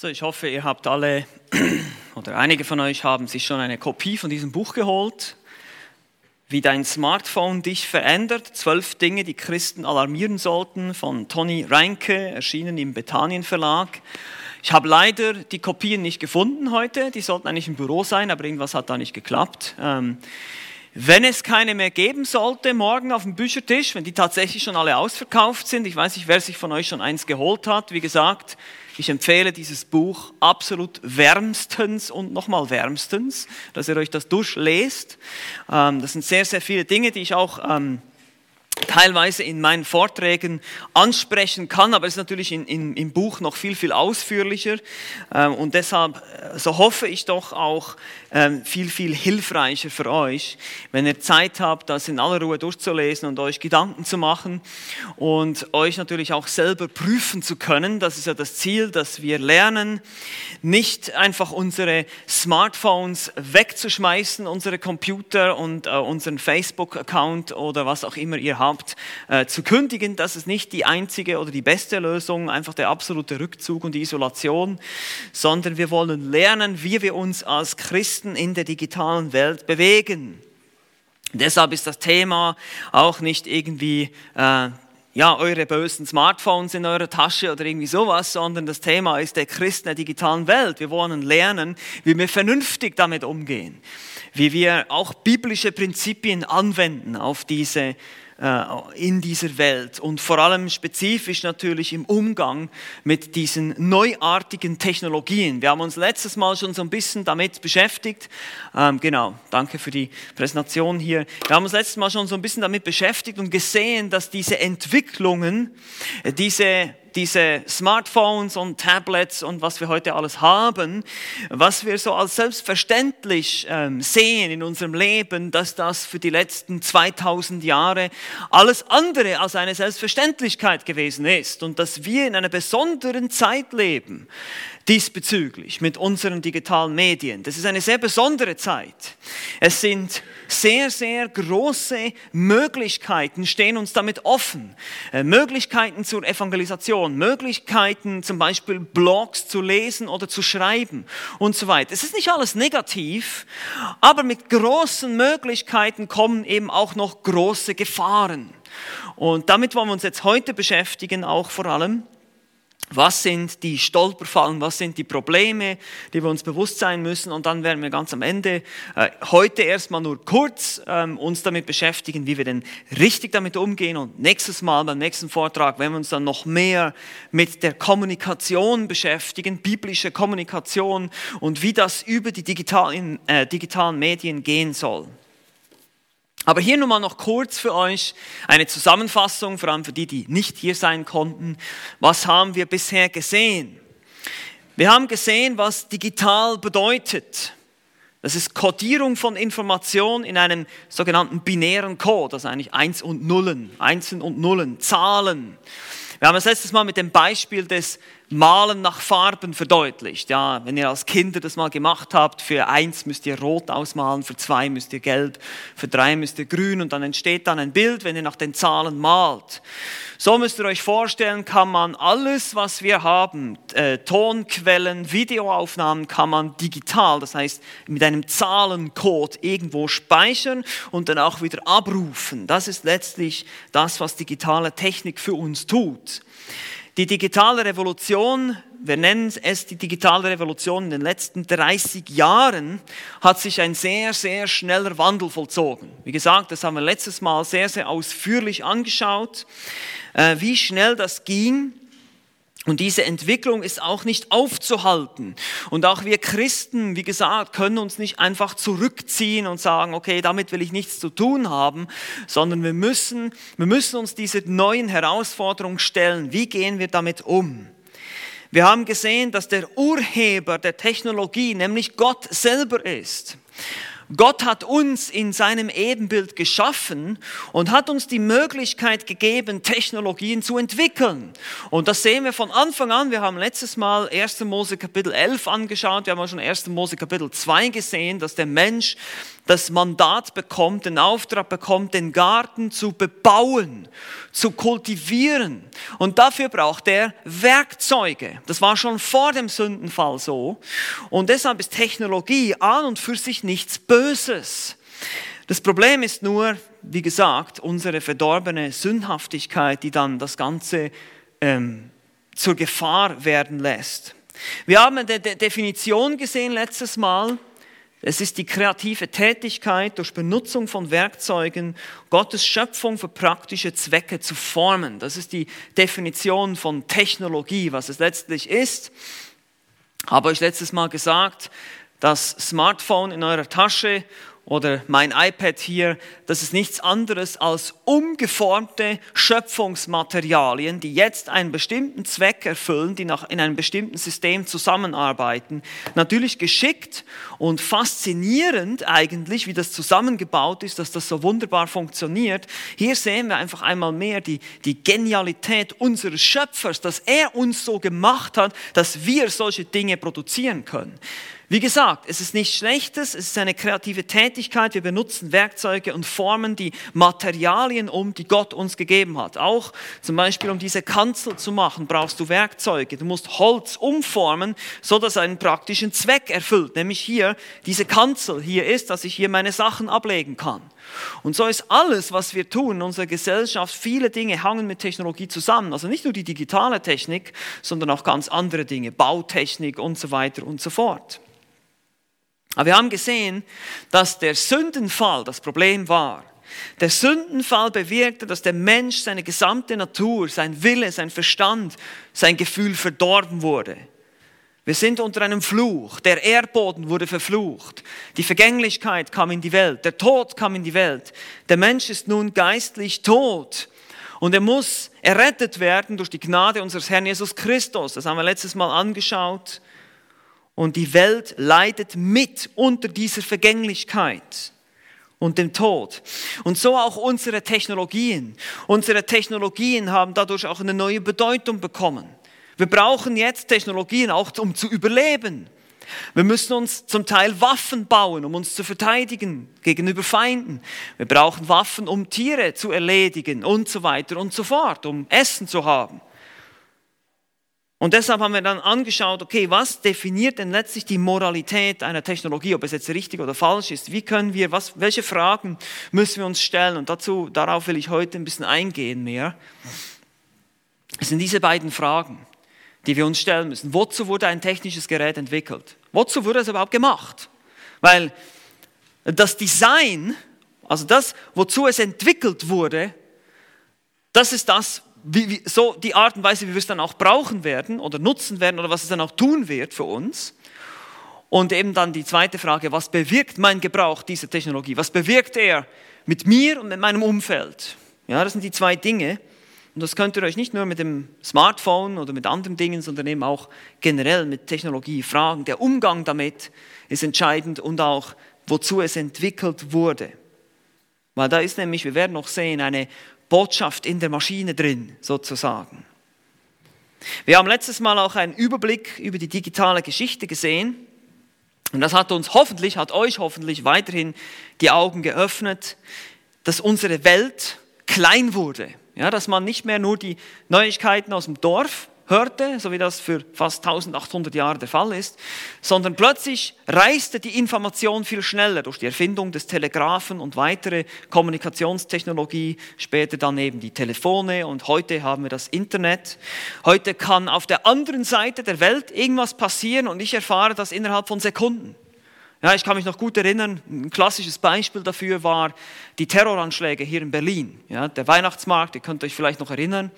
So, ich hoffe, ihr habt alle oder einige von euch haben sich schon eine Kopie von diesem Buch geholt. Wie dein Smartphone dich verändert. Zwölf Dinge, die Christen alarmieren sollten, von Toni Reinke, erschienen im Bethanien Verlag. Ich habe leider die Kopien nicht gefunden heute. Die sollten eigentlich im Büro sein, aber irgendwas hat da nicht geklappt. Ähm, wenn es keine mehr geben sollte, morgen auf dem Büchertisch, wenn die tatsächlich schon alle ausverkauft sind, ich weiß nicht, wer sich von euch schon eins geholt hat, wie gesagt, ich empfehle dieses Buch absolut wärmstens und nochmal wärmstens, dass ihr euch das durchlest. Ähm, das sind sehr, sehr viele Dinge, die ich auch ähm, teilweise in meinen Vorträgen ansprechen kann, aber es ist natürlich in, in, im Buch noch viel, viel ausführlicher. Ähm, und deshalb, äh, so hoffe ich doch auch, ähm, viel, viel hilfreicher für euch, wenn ihr Zeit habt, das in aller Ruhe durchzulesen und euch Gedanken zu machen und euch natürlich auch selber prüfen zu können. Das ist ja das Ziel, dass wir lernen, nicht einfach unsere Smartphones wegzuschmeißen, unsere Computer und äh, unseren Facebook-Account oder was auch immer ihr habt, äh, zu kündigen. Das ist nicht die einzige oder die beste Lösung, einfach der absolute Rückzug und die Isolation, sondern wir wollen lernen, wie wir uns als Christen in der digitalen Welt bewegen. Deshalb ist das Thema auch nicht irgendwie äh, ja, eure bösen Smartphones in eurer Tasche oder irgendwie sowas, sondern das Thema ist der Christen der digitalen Welt. Wir wollen lernen, wie wir vernünftig damit umgehen, wie wir auch biblische Prinzipien anwenden auf diese in dieser Welt und vor allem spezifisch natürlich im Umgang mit diesen neuartigen Technologien. Wir haben uns letztes Mal schon so ein bisschen damit beschäftigt. Ähm, genau, danke für die Präsentation hier. Wir haben uns letztes Mal schon so ein bisschen damit beschäftigt und gesehen, dass diese Entwicklungen, äh, diese diese Smartphones und Tablets und was wir heute alles haben, was wir so als selbstverständlich ähm, sehen in unserem Leben, dass das für die letzten 2000 Jahre alles andere als eine Selbstverständlichkeit gewesen ist und dass wir in einer besonderen Zeit leben diesbezüglich mit unseren digitalen Medien. Das ist eine sehr besondere Zeit. Es sind sehr, sehr große Möglichkeiten, stehen uns damit offen. Äh, Möglichkeiten zur Evangelisation, Möglichkeiten zum Beispiel Blogs zu lesen oder zu schreiben und so weiter. Es ist nicht alles negativ, aber mit großen Möglichkeiten kommen eben auch noch große Gefahren. Und damit wollen wir uns jetzt heute beschäftigen, auch vor allem. Was sind die Stolperfallen? Was sind die Probleme, die wir uns bewusst sein müssen? Und dann werden wir ganz am Ende äh, heute erstmal nur kurz ähm, uns damit beschäftigen, wie wir denn richtig damit umgehen. Und nächstes Mal beim nächsten Vortrag werden wir uns dann noch mehr mit der Kommunikation beschäftigen, biblische Kommunikation und wie das über die digitalen, äh, digitalen Medien gehen soll. Aber hier nochmal noch kurz für euch eine Zusammenfassung, vor allem für die, die nicht hier sein konnten. Was haben wir bisher gesehen? Wir haben gesehen, was digital bedeutet. Das ist Codierung von Information in einem sogenannten binären Code, also eigentlich Eins und Nullen, Einsen und Nullen, Zahlen. Wir haben das letztes Mal mit dem Beispiel des Malen nach Farben verdeutlicht. Ja, wenn ihr als Kinder das mal gemacht habt, für eins müsst ihr rot ausmalen, für zwei müsst ihr gelb, für drei müsst ihr grün und dann entsteht dann ein Bild, wenn ihr nach den Zahlen malt. So müsst ihr euch vorstellen, kann man alles, was wir haben, äh, Tonquellen, Videoaufnahmen, kann man digital, das heißt mit einem Zahlencode irgendwo speichern und dann auch wieder abrufen. Das ist letztlich das, was digitale Technik für uns tut. Die digitale Revolution, wir nennen es die digitale Revolution in den letzten 30 Jahren, hat sich ein sehr, sehr schneller Wandel vollzogen. Wie gesagt, das haben wir letztes Mal sehr, sehr ausführlich angeschaut, äh, wie schnell das ging. Und diese Entwicklung ist auch nicht aufzuhalten. Und auch wir Christen, wie gesagt, können uns nicht einfach zurückziehen und sagen, okay, damit will ich nichts zu tun haben, sondern wir müssen, wir müssen uns diese neuen Herausforderungen stellen. Wie gehen wir damit um? Wir haben gesehen, dass der Urheber der Technologie, nämlich Gott selber ist. Gott hat uns in seinem Ebenbild geschaffen und hat uns die Möglichkeit gegeben, Technologien zu entwickeln. Und das sehen wir von Anfang an. Wir haben letztes Mal 1. Mose Kapitel 11 angeschaut. Wir haben auch schon 1. Mose Kapitel 2 gesehen, dass der Mensch das Mandat bekommt, den Auftrag bekommt, den Garten zu bebauen, zu kultivieren. Und dafür braucht er Werkzeuge. Das war schon vor dem Sündenfall so. Und deshalb ist Technologie an und für sich nichts Böses. Das Problem ist nur, wie gesagt, unsere verdorbene Sündhaftigkeit, die dann das Ganze ähm, zur Gefahr werden lässt. Wir haben eine Definition gesehen letztes Mal. Es ist die kreative Tätigkeit durch Benutzung von Werkzeugen, Gottes Schöpfung für praktische Zwecke zu formen. Das ist die Definition von Technologie, was es letztlich ist. Habe euch letztes Mal gesagt, das Smartphone in eurer Tasche oder mein iPad hier, das ist nichts anderes als umgeformte Schöpfungsmaterialien, die jetzt einen bestimmten Zweck erfüllen, die nach, in einem bestimmten System zusammenarbeiten. Natürlich geschickt und faszinierend eigentlich, wie das zusammengebaut ist, dass das so wunderbar funktioniert. Hier sehen wir einfach einmal mehr die, die Genialität unseres Schöpfers, dass er uns so gemacht hat, dass wir solche Dinge produzieren können. Wie gesagt, es ist nichts Schlechtes, es ist eine kreative Tätigkeit. Wir benutzen Werkzeuge und formen die Materialien um, die Gott uns gegeben hat. Auch zum Beispiel, um diese Kanzel zu machen, brauchst du Werkzeuge. Du musst Holz umformen, so dass einen praktischen Zweck erfüllt. Nämlich hier, diese Kanzel hier ist, dass ich hier meine Sachen ablegen kann. Und so ist alles, was wir tun in unserer Gesellschaft, viele Dinge hangen mit Technologie zusammen. Also nicht nur die digitale Technik, sondern auch ganz andere Dinge, Bautechnik und so weiter und so fort. Aber wir haben gesehen, dass der Sündenfall das Problem war. Der Sündenfall bewirkte, dass der Mensch seine gesamte Natur, sein Wille, sein Verstand, sein Gefühl verdorben wurde. Wir sind unter einem Fluch. Der Erdboden wurde verflucht. Die Vergänglichkeit kam in die Welt. Der Tod kam in die Welt. Der Mensch ist nun geistlich tot. Und er muss errettet werden durch die Gnade unseres Herrn Jesus Christus. Das haben wir letztes Mal angeschaut. Und die Welt leidet mit unter dieser Vergänglichkeit und dem Tod. Und so auch unsere Technologien. Unsere Technologien haben dadurch auch eine neue Bedeutung bekommen. Wir brauchen jetzt Technologien auch, um zu überleben. Wir müssen uns zum Teil Waffen bauen, um uns zu verteidigen gegenüber Feinden. Wir brauchen Waffen, um Tiere zu erledigen und so weiter und so fort, um Essen zu haben. Und deshalb haben wir dann angeschaut, okay, was definiert denn letztlich die Moralität einer Technologie, ob es jetzt richtig oder falsch ist? Wie können wir, was, welche Fragen müssen wir uns stellen? Und dazu, darauf will ich heute ein bisschen eingehen mehr. Es sind diese beiden Fragen, die wir uns stellen müssen. Wozu wurde ein technisches Gerät entwickelt? Wozu wurde es überhaupt gemacht? Weil das Design, also das, wozu es entwickelt wurde, das ist das, wie, wie, so die Art und Weise, wie wir es dann auch brauchen werden oder nutzen werden oder was es dann auch tun wird für uns. Und eben dann die zweite Frage, was bewirkt mein Gebrauch dieser Technologie? Was bewirkt er mit mir und mit meinem Umfeld? Ja, das sind die zwei Dinge. Und das könnt ihr euch nicht nur mit dem Smartphone oder mit anderen Dingen, sondern eben auch generell mit Technologie fragen. Der Umgang damit ist entscheidend und auch, wozu es entwickelt wurde. Weil da ist nämlich, wir werden noch sehen, eine Botschaft in der Maschine drin, sozusagen. Wir haben letztes Mal auch einen Überblick über die digitale Geschichte gesehen. Und das hat uns hoffentlich, hat euch hoffentlich weiterhin die Augen geöffnet, dass unsere Welt klein wurde. Ja, dass man nicht mehr nur die Neuigkeiten aus dem Dorf hörte, so wie das für fast 1800 Jahre der Fall ist, sondern plötzlich reiste die Information viel schneller durch die Erfindung des Telegraphen und weitere Kommunikationstechnologie, später dann eben die Telefone und heute haben wir das Internet. Heute kann auf der anderen Seite der Welt irgendwas passieren und ich erfahre das innerhalb von Sekunden. Ja, ich kann mich noch gut erinnern, ein klassisches Beispiel dafür war die Terroranschläge hier in Berlin. Ja, der Weihnachtsmarkt, ihr könnt euch vielleicht noch erinnern.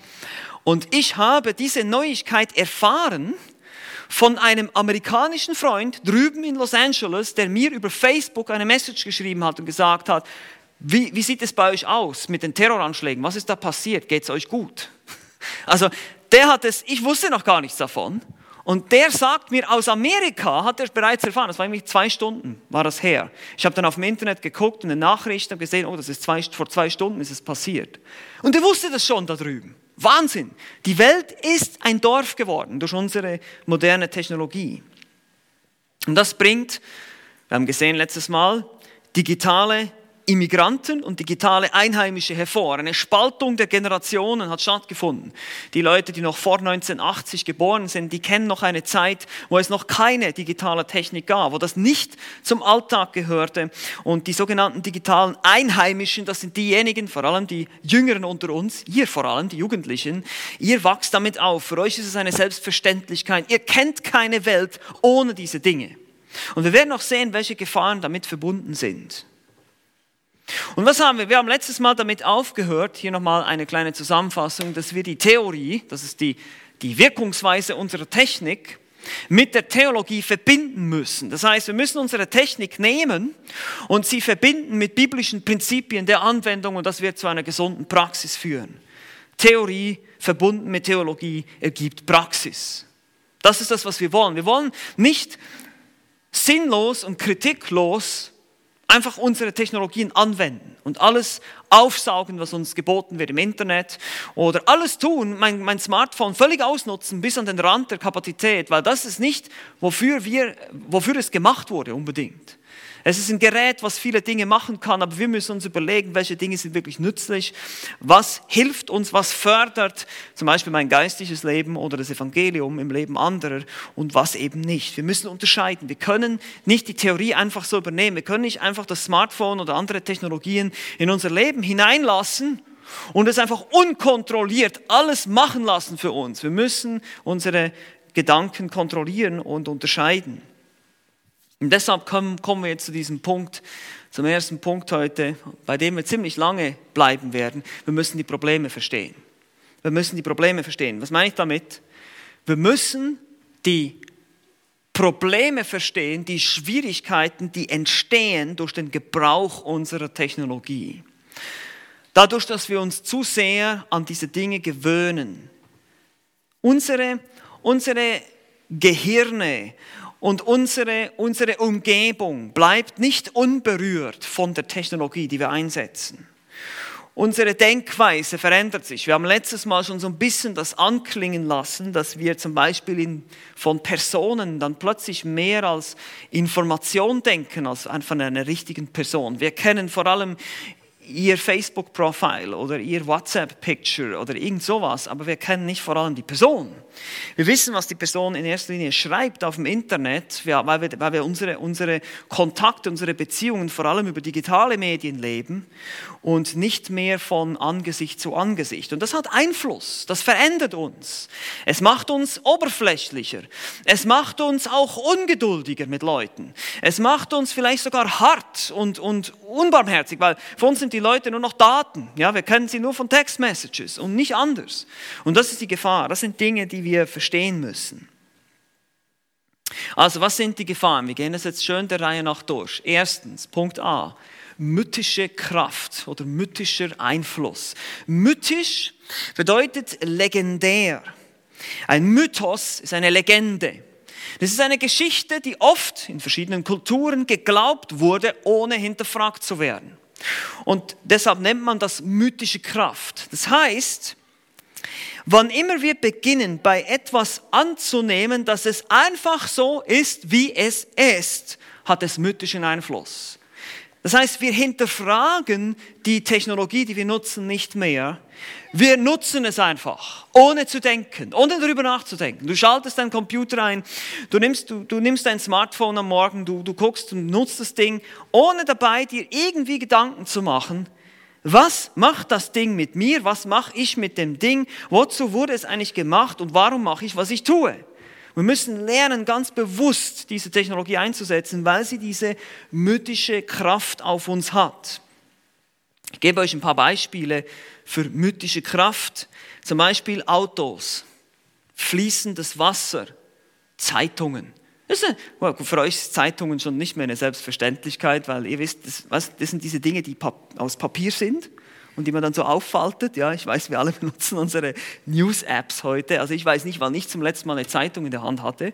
Und ich habe diese Neuigkeit erfahren von einem amerikanischen Freund drüben in Los Angeles, der mir über Facebook eine Message geschrieben hat und gesagt hat, wie, wie sieht es bei euch aus mit den Terroranschlägen? Was ist da passiert? Geht es euch gut? Also der hat es, ich wusste noch gar nichts davon. Und der sagt mir, aus Amerika hat er bereits erfahren, das war nämlich zwei Stunden, war das her. Ich habe dann auf dem Internet geguckt und eine Nachricht habe gesehen, oh, das ist zwei, vor zwei Stunden ist es passiert. Und er wusste das schon da drüben. Wahnsinn. Die Welt ist ein Dorf geworden durch unsere moderne Technologie. Und das bringt, wir haben gesehen letztes Mal, digitale Immigranten und digitale Einheimische hervor. Eine Spaltung der Generationen hat stattgefunden. Die Leute, die noch vor 1980 geboren sind, die kennen noch eine Zeit, wo es noch keine digitale Technik gab, wo das nicht zum Alltag gehörte. Und die sogenannten digitalen Einheimischen, das sind diejenigen, vor allem die Jüngeren unter uns, ihr vor allem, die Jugendlichen, ihr wachst damit auf. Für euch ist es eine Selbstverständlichkeit. Ihr kennt keine Welt ohne diese Dinge. Und wir werden auch sehen, welche Gefahren damit verbunden sind. Und was haben wir? Wir haben letztes Mal damit aufgehört, hier nochmal eine kleine Zusammenfassung, dass wir die Theorie, das ist die, die Wirkungsweise unserer Technik, mit der Theologie verbinden müssen. Das heißt, wir müssen unsere Technik nehmen und sie verbinden mit biblischen Prinzipien der Anwendung und das wird zu einer gesunden Praxis führen. Theorie verbunden mit Theologie ergibt Praxis. Das ist das, was wir wollen. Wir wollen nicht sinnlos und kritiklos einfach unsere Technologien anwenden und alles aufsaugen, was uns geboten wird im Internet oder alles tun, mein, mein Smartphone völlig ausnutzen bis an den Rand der Kapazität, weil das ist nicht, wofür, wir, wofür es gemacht wurde unbedingt. Es ist ein Gerät, was viele Dinge machen kann, aber wir müssen uns überlegen, welche Dinge sind wirklich nützlich, was hilft uns, was fördert zum Beispiel mein geistliches Leben oder das Evangelium im Leben anderer und was eben nicht. Wir müssen unterscheiden. Wir können nicht die Theorie einfach so übernehmen. Wir können nicht einfach das Smartphone oder andere Technologien in unser Leben hineinlassen und es einfach unkontrolliert alles machen lassen für uns. Wir müssen unsere Gedanken kontrollieren und unterscheiden. Und deshalb kommen, wir jetzt zu diesem Punkt, zum ersten Punkt heute, bei dem wir ziemlich lange bleiben werden. Wir müssen die Probleme verstehen. Wir müssen die Probleme verstehen. Was meine ich damit? Wir müssen die Probleme verstehen, die Schwierigkeiten, die entstehen durch den Gebrauch unserer Technologie. Dadurch, dass wir uns zu sehr an diese Dinge gewöhnen. Unsere, unsere Gehirne, und unsere, unsere Umgebung bleibt nicht unberührt von der Technologie, die wir einsetzen. Unsere Denkweise verändert sich. Wir haben letztes Mal schon so ein bisschen das anklingen lassen, dass wir zum Beispiel in, von Personen dann plötzlich mehr als Information denken als von einer richtigen Person. Wir kennen vor allem ihr Facebook-Profil oder ihr WhatsApp-Picture oder irgend sowas, aber wir kennen nicht vor allem die Person. Wir wissen, was die Person in erster Linie schreibt auf dem Internet, weil wir, weil wir unsere, unsere Kontakte, unsere Beziehungen vor allem über digitale Medien leben und nicht mehr von Angesicht zu Angesicht. Und das hat Einfluss, das verändert uns. Es macht uns oberflächlicher. Es macht uns auch ungeduldiger mit Leuten. Es macht uns vielleicht sogar hart und, und unbarmherzig, weil für uns sind die Leute nur noch Daten. Ja, wir kennen sie nur von Textmessages und nicht anders. Und das ist die Gefahr. Das sind Dinge, die wir verstehen müssen. Also, was sind die Gefahren? Wir gehen das jetzt schön der Reihe nach durch. Erstens, Punkt A, mythische Kraft oder mythischer Einfluss. Mythisch bedeutet legendär. Ein Mythos ist eine Legende. Das ist eine Geschichte, die oft in verschiedenen Kulturen geglaubt wurde, ohne hinterfragt zu werden. Und deshalb nennt man das mythische Kraft. Das heißt, wann immer wir beginnen, bei etwas anzunehmen, dass es einfach so ist, wie es ist, hat es mythischen Einfluss. Das heißt, wir hinterfragen die Technologie, die wir nutzen, nicht mehr. Wir nutzen es einfach, ohne zu denken, ohne darüber nachzudenken. Du schaltest deinen Computer ein, du nimmst, du, du nimmst dein Smartphone am Morgen, du, du guckst und nutzt das Ding, ohne dabei dir irgendwie Gedanken zu machen, was macht das Ding mit mir? Was mache ich mit dem Ding? Wozu wurde es eigentlich gemacht und warum mache ich, was ich tue? Wir müssen lernen, ganz bewusst diese Technologie einzusetzen, weil sie diese mythische Kraft auf uns hat. Ich gebe euch ein paar Beispiele für mythische Kraft. Zum Beispiel Autos, fließendes Wasser, Zeitungen. Für euch ist Zeitungen schon nicht mehr eine Selbstverständlichkeit, weil ihr wisst, das sind diese Dinge, die aus Papier sind und die man dann so auffaltet. Ja, ich weiß, wir alle benutzen unsere News-Apps heute. Also ich weiß nicht, wann ich zum letzten Mal eine Zeitung in der Hand hatte.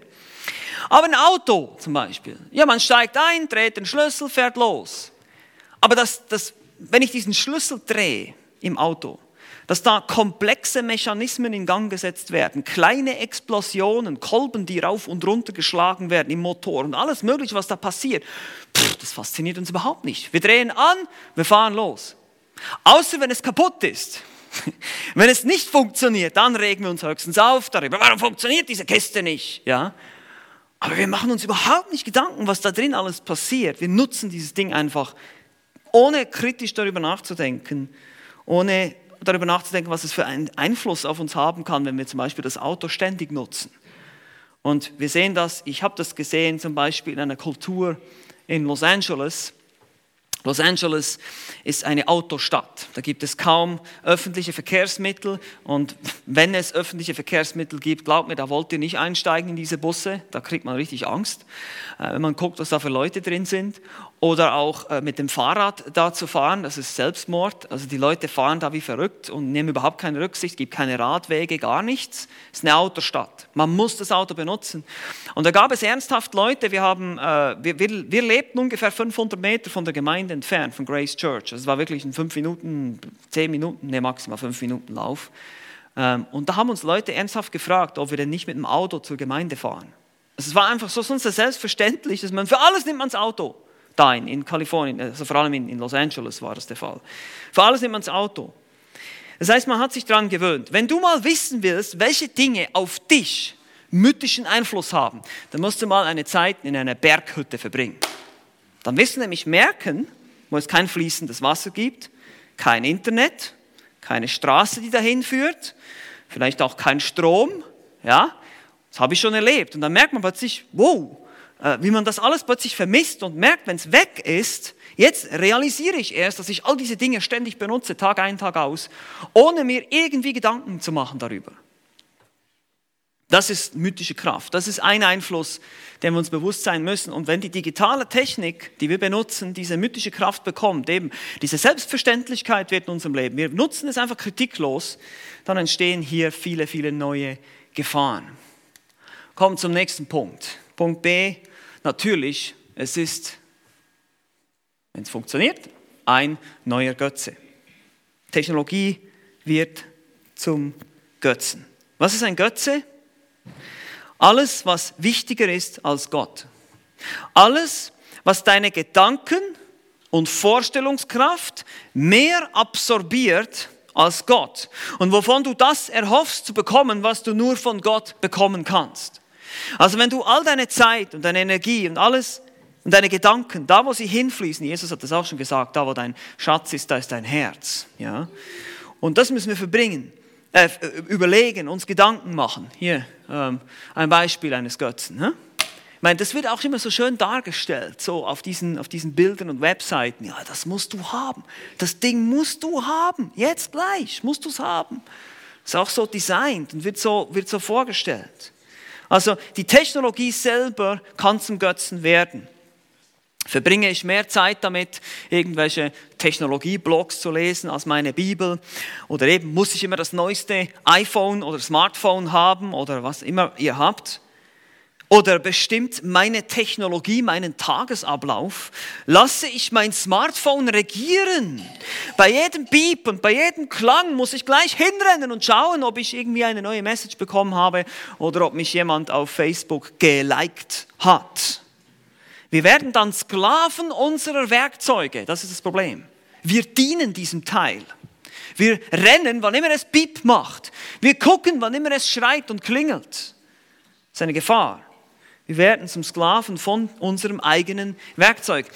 Aber ein Auto zum Beispiel. Ja, man steigt ein, dreht den Schlüssel, fährt los. Aber das, das, wenn ich diesen Schlüssel drehe im Auto, dass da komplexe Mechanismen in Gang gesetzt werden, kleine Explosionen, Kolben, die rauf und runter geschlagen werden im Motor und alles Mögliche, was da passiert. Pff, das fasziniert uns überhaupt nicht. Wir drehen an, wir fahren los. Außer wenn es kaputt ist. Wenn es nicht funktioniert, dann regen wir uns höchstens auf darüber. Warum funktioniert diese Kiste nicht? Ja? Aber wir machen uns überhaupt nicht Gedanken, was da drin alles passiert. Wir nutzen dieses Ding einfach, ohne kritisch darüber nachzudenken, ohne darüber nachzudenken, was es für einen Einfluss auf uns haben kann, wenn wir zum Beispiel das Auto ständig nutzen. Und wir sehen das, ich habe das gesehen zum Beispiel in einer Kultur in Los Angeles, Los Angeles ist eine Autostadt. Da gibt es kaum öffentliche Verkehrsmittel. Und wenn es öffentliche Verkehrsmittel gibt, glaubt mir, da wollt ihr nicht einsteigen in diese Busse. Da kriegt man richtig Angst, äh, wenn man guckt, was da für Leute drin sind. Oder auch äh, mit dem Fahrrad da zu fahren, das ist Selbstmord. Also die Leute fahren da wie verrückt und nehmen überhaupt keine Rücksicht, gibt keine Radwege, gar nichts. Es ist eine Autostadt. Man muss das Auto benutzen. Und da gab es ernsthaft Leute, wir, haben, äh, wir, wir, wir lebten ungefähr 500 Meter von der Gemeinde entfernt, von Grace Church. Also es war wirklich ein 5 Minuten, 10 Minuten, ne maximal 5 Minuten Lauf. Ähm, und da haben uns Leute ernsthaft gefragt, ob wir denn nicht mit dem Auto zur Gemeinde fahren. Also es war einfach so sonst selbstverständlich, dass man für alles nimmt man das Auto da in, Kalifornien, also vor allem in, in Los Angeles war das der Fall. Für alles nimmt man das Auto. Das heißt, man hat sich daran gewöhnt. Wenn du mal wissen willst, welche Dinge auf dich mythischen Einfluss haben, dann musst du mal eine Zeit in einer Berghütte verbringen. Dann wirst du nämlich merken, wo es kein fließendes Wasser gibt, kein Internet, keine Straße, die dahin führt, vielleicht auch kein Strom, ja, das habe ich schon erlebt. Und dann merkt man plötzlich, wow, wie man das alles plötzlich vermisst und merkt, wenn es weg ist, jetzt realisiere ich erst, dass ich all diese Dinge ständig benutze, Tag ein, Tag aus, ohne mir irgendwie Gedanken zu machen darüber. Das ist mythische Kraft. Das ist ein Einfluss, den wir uns bewusst sein müssen. Und wenn die digitale Technik, die wir benutzen, diese mythische Kraft bekommt, eben diese Selbstverständlichkeit wird in unserem Leben, wir nutzen es einfach kritiklos, dann entstehen hier viele, viele neue Gefahren. Kommen zum nächsten Punkt. Punkt B, natürlich, es ist, wenn es funktioniert, ein neuer Götze. Technologie wird zum Götzen. Was ist ein Götze? Alles, was wichtiger ist als Gott. Alles, was deine Gedanken und Vorstellungskraft mehr absorbiert als Gott. Und wovon du das erhoffst zu bekommen, was du nur von Gott bekommen kannst. Also wenn du all deine Zeit und deine Energie und alles und deine Gedanken, da wo sie hinfließen, Jesus hat das auch schon gesagt, da wo dein Schatz ist, da ist dein Herz. Ja? Und das müssen wir verbringen, äh, äh überlegen, uns Gedanken machen. Hier ähm, ein Beispiel eines Götzen. Hä? Ich meine, das wird auch immer so schön dargestellt, so auf diesen, auf diesen Bildern und Webseiten. Ja, das musst du haben. Das Ding musst du haben. Jetzt gleich musst du es haben. Ist auch so designt und wird so, wird so vorgestellt. Also die Technologie selber kann zum Götzen werden. Verbringe ich mehr Zeit damit, irgendwelche Technologieblogs zu lesen als meine Bibel? Oder eben muss ich immer das neueste iPhone oder Smartphone haben oder was immer ihr habt? Oder bestimmt meine Technologie meinen Tagesablauf? Lasse ich mein Smartphone regieren? Bei jedem Beep und bei jedem Klang muss ich gleich hinrennen und schauen, ob ich irgendwie eine neue Message bekommen habe oder ob mich jemand auf Facebook geliked hat. Wir werden dann Sklaven unserer Werkzeuge. Das ist das Problem. Wir dienen diesem Teil. Wir rennen, wann immer es Beep macht. Wir gucken, wann immer es schreit und klingelt. Das ist eine Gefahr. Wir werden zum Sklaven von unserem eigenen Werkzeug.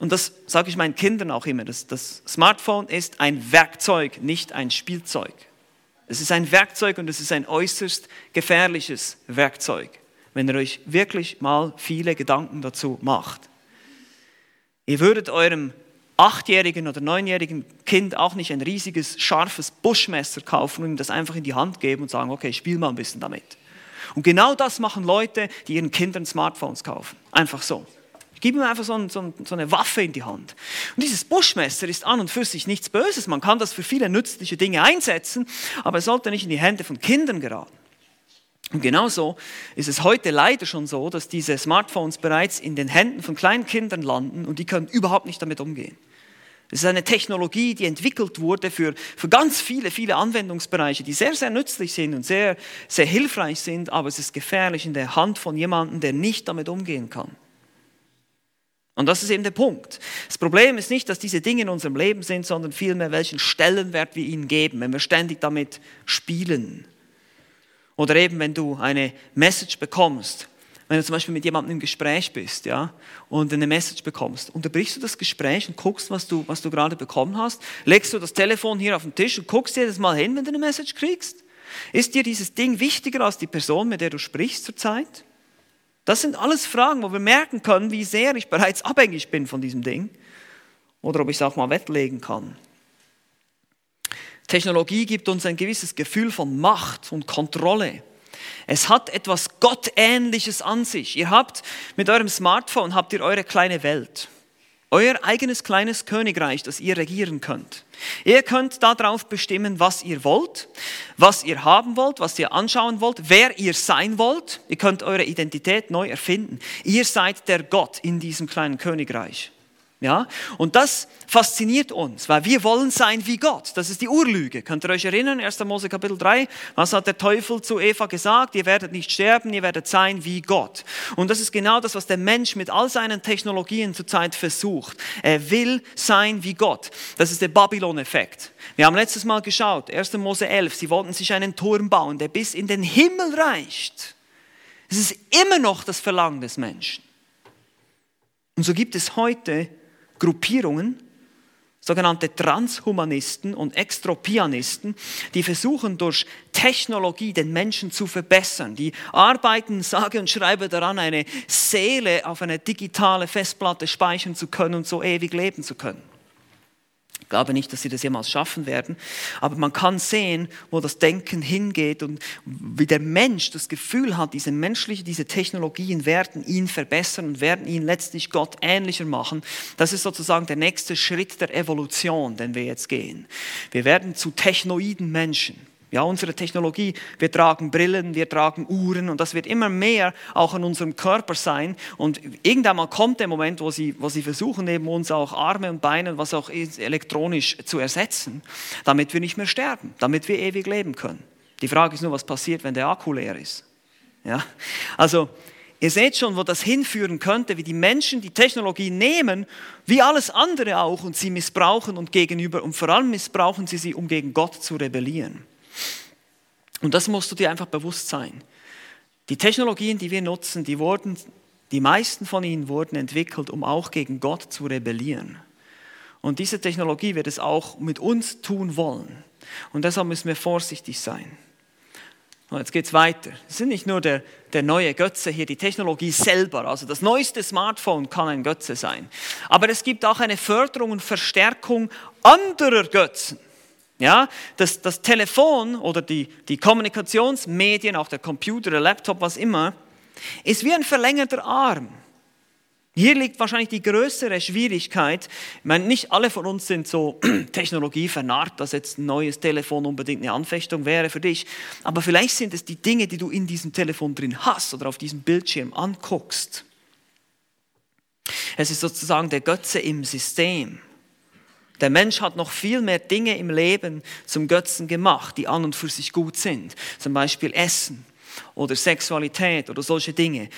Und das sage ich meinen Kindern auch immer. Das, das Smartphone ist ein Werkzeug, nicht ein Spielzeug. Es ist ein Werkzeug und es ist ein äußerst gefährliches Werkzeug, wenn ihr euch wirklich mal viele Gedanken dazu macht. Ihr würdet eurem achtjährigen oder neunjährigen Kind auch nicht ein riesiges, scharfes Buschmesser kaufen und ihm das einfach in die Hand geben und sagen, okay, spiel mal ein bisschen damit. Und genau das machen Leute, die ihren Kindern Smartphones kaufen. Einfach so. Ich gebe ihm einfach so, ein, so, eine Waffe in die Hand. Und dieses Buschmesser ist an und für sich nichts Böses. Man kann das für viele nützliche Dinge einsetzen, aber es sollte nicht in die Hände von Kindern geraten. Und genauso ist es heute leider schon so, dass diese Smartphones bereits in den Händen von kleinen Kindern landen und die können überhaupt nicht damit umgehen. Es ist eine Technologie, die entwickelt wurde für, für ganz viele, viele Anwendungsbereiche, die sehr, sehr nützlich sind und sehr, sehr hilfreich sind, aber es ist gefährlich in der Hand von jemandem, der nicht damit umgehen kann. Und das ist eben der Punkt. Das Problem ist nicht, dass diese Dinge in unserem Leben sind, sondern vielmehr, welchen Stellenwert wir ihnen geben, wenn wir ständig damit spielen. Oder eben, wenn du eine Message bekommst, wenn du zum Beispiel mit jemandem im Gespräch bist, ja, und eine Message bekommst, unterbrichst du das Gespräch und guckst, was du, was du gerade bekommen hast, legst du das Telefon hier auf den Tisch und guckst jedes Mal hin, wenn du eine Message kriegst? Ist dir dieses Ding wichtiger als die Person, mit der du sprichst zurzeit? Das sind alles Fragen, wo wir merken können, wie sehr ich bereits abhängig bin von diesem Ding oder ob ich es auch mal wettlegen kann. Technologie gibt uns ein gewisses Gefühl von Macht und Kontrolle. Es hat etwas Gottähnliches an sich. Ihr habt mit eurem Smartphone habt ihr eure kleine Welt. Euer eigenes kleines Königreich, das ihr regieren könnt. Ihr könnt darauf bestimmen, was ihr wollt, was ihr haben wollt, was ihr anschauen wollt, wer ihr sein wollt. Ihr könnt eure Identität neu erfinden. Ihr seid der Gott in diesem kleinen Königreich. Ja? Und das fasziniert uns, weil wir wollen sein wie Gott. Das ist die Urlüge. Könnt ihr euch erinnern, 1. Mose Kapitel 3, was hat der Teufel zu Eva gesagt? Ihr werdet nicht sterben, ihr werdet sein wie Gott. Und das ist genau das, was der Mensch mit all seinen Technologien zurzeit versucht. Er will sein wie Gott. Das ist der Babylon-Effekt. Wir haben letztes Mal geschaut, 1. Mose 11, sie wollten sich einen Turm bauen, der bis in den Himmel reicht. Es ist immer noch das Verlangen des Menschen. Und so gibt es heute Gruppierungen, sogenannte Transhumanisten und Extropianisten, die versuchen durch Technologie den Menschen zu verbessern. Die arbeiten, sage und schreibe daran, eine Seele auf eine digitale Festplatte speichern zu können und so ewig leben zu können glaube nicht, dass sie das jemals schaffen werden. Aber man kann sehen, wo das Denken hingeht und wie der Mensch das Gefühl hat, diese menschliche, diese Technologien werden ihn verbessern und werden ihn letztlich Gott ähnlicher machen. Das ist sozusagen der nächste Schritt der Evolution, den wir jetzt gehen. Wir werden zu technoiden Menschen. Ja, unsere Technologie, wir tragen Brillen, wir tragen Uhren und das wird immer mehr auch an unserem Körper sein. Und irgendwann mal kommt der Moment, wo sie, wo sie versuchen, eben uns auch Arme und Beine, was auch ist, elektronisch zu ersetzen, damit wir nicht mehr sterben, damit wir ewig leben können. Die Frage ist nur, was passiert, wenn der Akku leer ist. Ja, also Ihr seht schon, wo das hinführen könnte, wie die Menschen die Technologie nehmen, wie alles andere auch, und sie missbrauchen und gegenüber, und vor allem missbrauchen sie sie, um gegen Gott zu rebellieren. Und das musst du dir einfach bewusst sein. Die Technologien, die wir nutzen, die wurden, die meisten von ihnen wurden entwickelt, um auch gegen Gott zu rebellieren. Und diese Technologie wird es auch mit uns tun wollen. Und deshalb müssen wir vorsichtig sein. Und jetzt geht es weiter. Es sind nicht nur der, der neue Götze hier, die Technologie selber. Also das neueste Smartphone kann ein Götze sein. Aber es gibt auch eine Förderung und Verstärkung anderer Götzen. Ja, das, das Telefon oder die, die Kommunikationsmedien, auch der Computer, der Laptop, was immer, ist wie ein verlängerter Arm. Hier liegt wahrscheinlich die größere Schwierigkeit. Ich meine, nicht alle von uns sind so technologievernarrt, dass jetzt ein neues Telefon unbedingt eine Anfechtung wäre für dich. Aber vielleicht sind es die Dinge, die du in diesem Telefon drin hast oder auf diesem Bildschirm anguckst. Es ist sozusagen der Götze im System. Der Mensch hat noch viel mehr Dinge im Leben zum Götzen gemacht, die an und für sich gut sind. Zum Beispiel Essen oder Sexualität oder solche Dinge.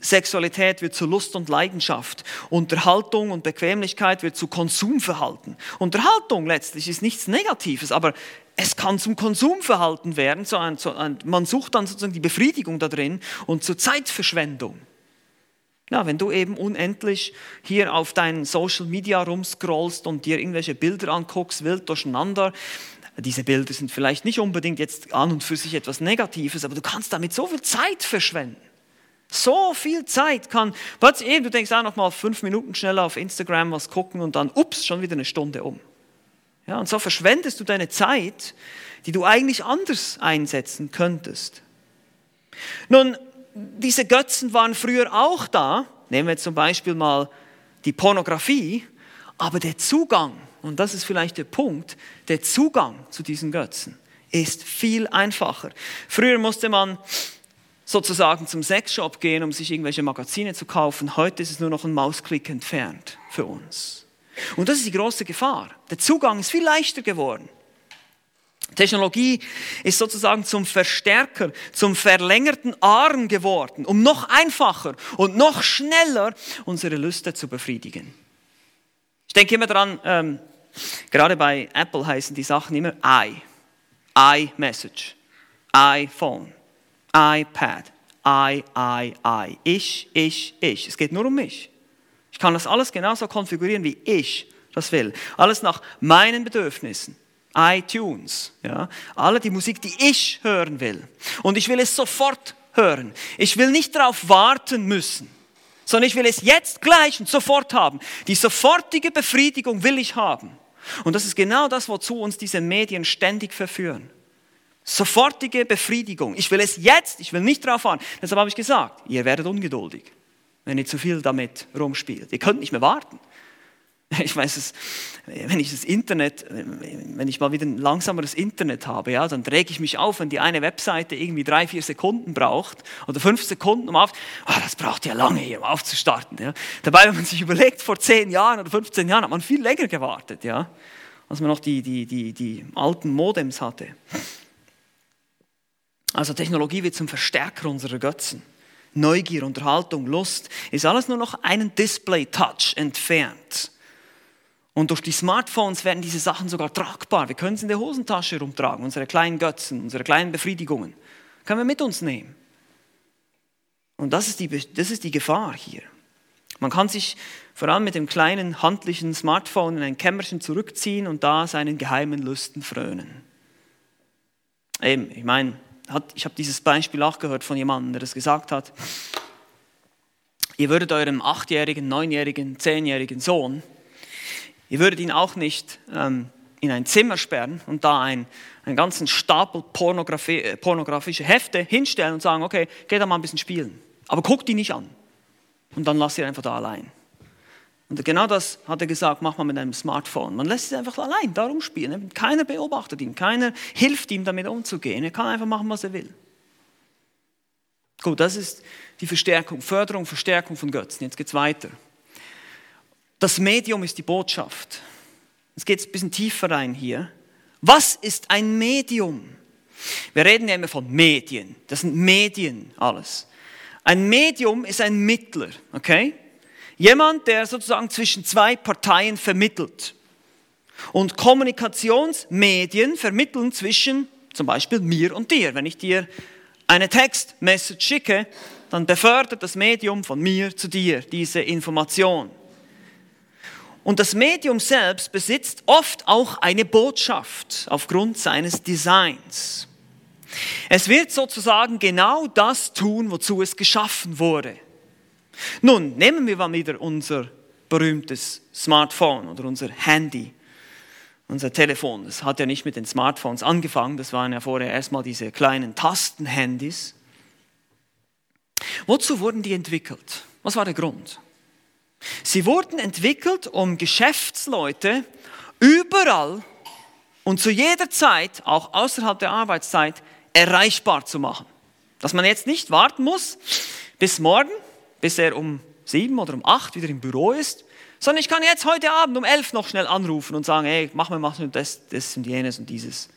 Sexualität wird zu Lust und Leidenschaft. Unterhaltung und Bequemlichkeit wird zu Konsumverhalten. Unterhaltung letztlich ist nichts Negatives, aber es kann zum Konsumverhalten werden. man sucht dann sozusagen die Befriedigung da drin und zur Zeitverschwendung. Ja, wenn du eben unendlich hier auf deinen Social Media rumscrollst und dir irgendwelche Bilder anguckst, wild durcheinander, diese Bilder sind vielleicht nicht unbedingt jetzt an und für sich etwas Negatives, aber du kannst damit so viel Zeit verschwenden. So viel Zeit kann, plötzlich eben, du denkst auch noch mal fünf Minuten schneller auf Instagram was gucken und dann, ups, schon wieder eine Stunde um. Ja, und so verschwendest du deine Zeit, die du eigentlich anders einsetzen könntest. Nun, diese Götzen waren früher auch da. Nehmen wir zum Beispiel mal die Pornografie. Aber der Zugang, und das ist vielleicht der Punkt, der Zugang zu diesen Götzen ist viel einfacher. Früher musste man sozusagen zum Sexshop gehen, um sich irgendwelche Magazine zu kaufen. Heute ist es nur noch ein Mausklick entfernt für uns. Und das ist die große Gefahr. Der Zugang ist viel leichter geworden. Technologie ist sozusagen zum Verstärker, zum verlängerten Arm geworden, um noch einfacher und noch schneller unsere Lüste zu befriedigen. Ich denke immer daran, ähm, gerade bei Apple heißen die Sachen immer i, iMessage, iPhone, iPad, I, I, I. Ich, ich, ich. Es geht nur um mich. Ich kann das alles genauso konfigurieren, wie ich das will. Alles nach meinen Bedürfnissen iTunes, ja, alle die Musik, die ich hören will. Und ich will es sofort hören. Ich will nicht darauf warten müssen, sondern ich will es jetzt gleich und sofort haben. Die sofortige Befriedigung will ich haben. Und das ist genau das, wozu uns diese Medien ständig verführen. Sofortige Befriedigung. Ich will es jetzt, ich will nicht darauf warten. Deshalb habe ich gesagt, ihr werdet ungeduldig, wenn ihr zu viel damit rumspielt. Ihr könnt nicht mehr warten. Ich weiß es, wenn ich das Internet, wenn ich mal wieder ein langsameres Internet habe, ja, dann träge ich mich auf, wenn die eine Webseite irgendwie drei, vier Sekunden braucht oder fünf Sekunden, um auf, oh, das braucht ja lange, hier, um aufzustarten. Ja. Dabei, wenn man sich überlegt, vor zehn Jahren oder 15 Jahren hat man viel länger gewartet, ja, als man noch die, die, die, die alten Modems hatte. Also Technologie wird zum Verstärker unserer Götzen. Neugier, Unterhaltung, Lust ist alles nur noch einen Display-Touch entfernt. Und durch die Smartphones werden diese Sachen sogar tragbar. Wir können sie in der Hosentasche rumtragen, unsere kleinen Götzen, unsere kleinen Befriedigungen. Können wir mit uns nehmen. Und das ist die, das ist die Gefahr hier. Man kann sich vor allem mit dem kleinen handlichen Smartphone in ein Kämmerchen zurückziehen und da seinen geheimen Lüsten frönen. Eben, ich meine, ich habe dieses Beispiel auch gehört von jemandem, der das gesagt hat. Ihr würdet eurem achtjährigen, neunjährigen, zehnjährigen Sohn Ihr würdet ihn auch nicht ähm, in ein Zimmer sperren und da ein, einen ganzen Stapel äh, pornografische Hefte hinstellen und sagen, okay, geh da mal ein bisschen spielen. Aber guckt ihn nicht an. Und dann lasst ihr einfach da allein. Und genau das hat er gesagt, mach mal mit einem Smartphone. Man lässt ihn einfach allein darum spielen. Keiner beobachtet ihn, keiner hilft ihm damit umzugehen. Er kann einfach machen, was er will. Gut, das ist die Verstärkung, Förderung, Verstärkung von Götzen. Jetzt geht es weiter. Das Medium ist die Botschaft. Jetzt geht es ein bisschen tiefer rein hier. Was ist ein Medium? Wir reden ja immer von Medien. Das sind Medien alles. Ein Medium ist ein Mittler, okay? Jemand, der sozusagen zwischen zwei Parteien vermittelt. Und Kommunikationsmedien vermitteln zwischen zum Beispiel mir und dir. Wenn ich dir eine Textmessage schicke, dann befördert das Medium von mir zu dir diese Information. Und das Medium selbst besitzt oft auch eine Botschaft aufgrund seines Designs. Es wird sozusagen genau das tun, wozu es geschaffen wurde. Nun, nehmen wir mal wieder unser berühmtes Smartphone oder unser Handy, unser Telefon. Das hat ja nicht mit den Smartphones angefangen, das waren ja vorher erstmal diese kleinen Tastenhandys. Wozu wurden die entwickelt? Was war der Grund? Sie wurden entwickelt, um Geschäftsleute überall und zu jeder Zeit, auch außerhalb der Arbeitszeit, erreichbar zu machen. Dass man jetzt nicht warten muss bis morgen, bis er um sieben oder um acht wieder im Büro ist, sondern ich kann jetzt heute Abend um elf noch schnell anrufen und sagen, hey, mach mir mal das, das und jenes und dieses.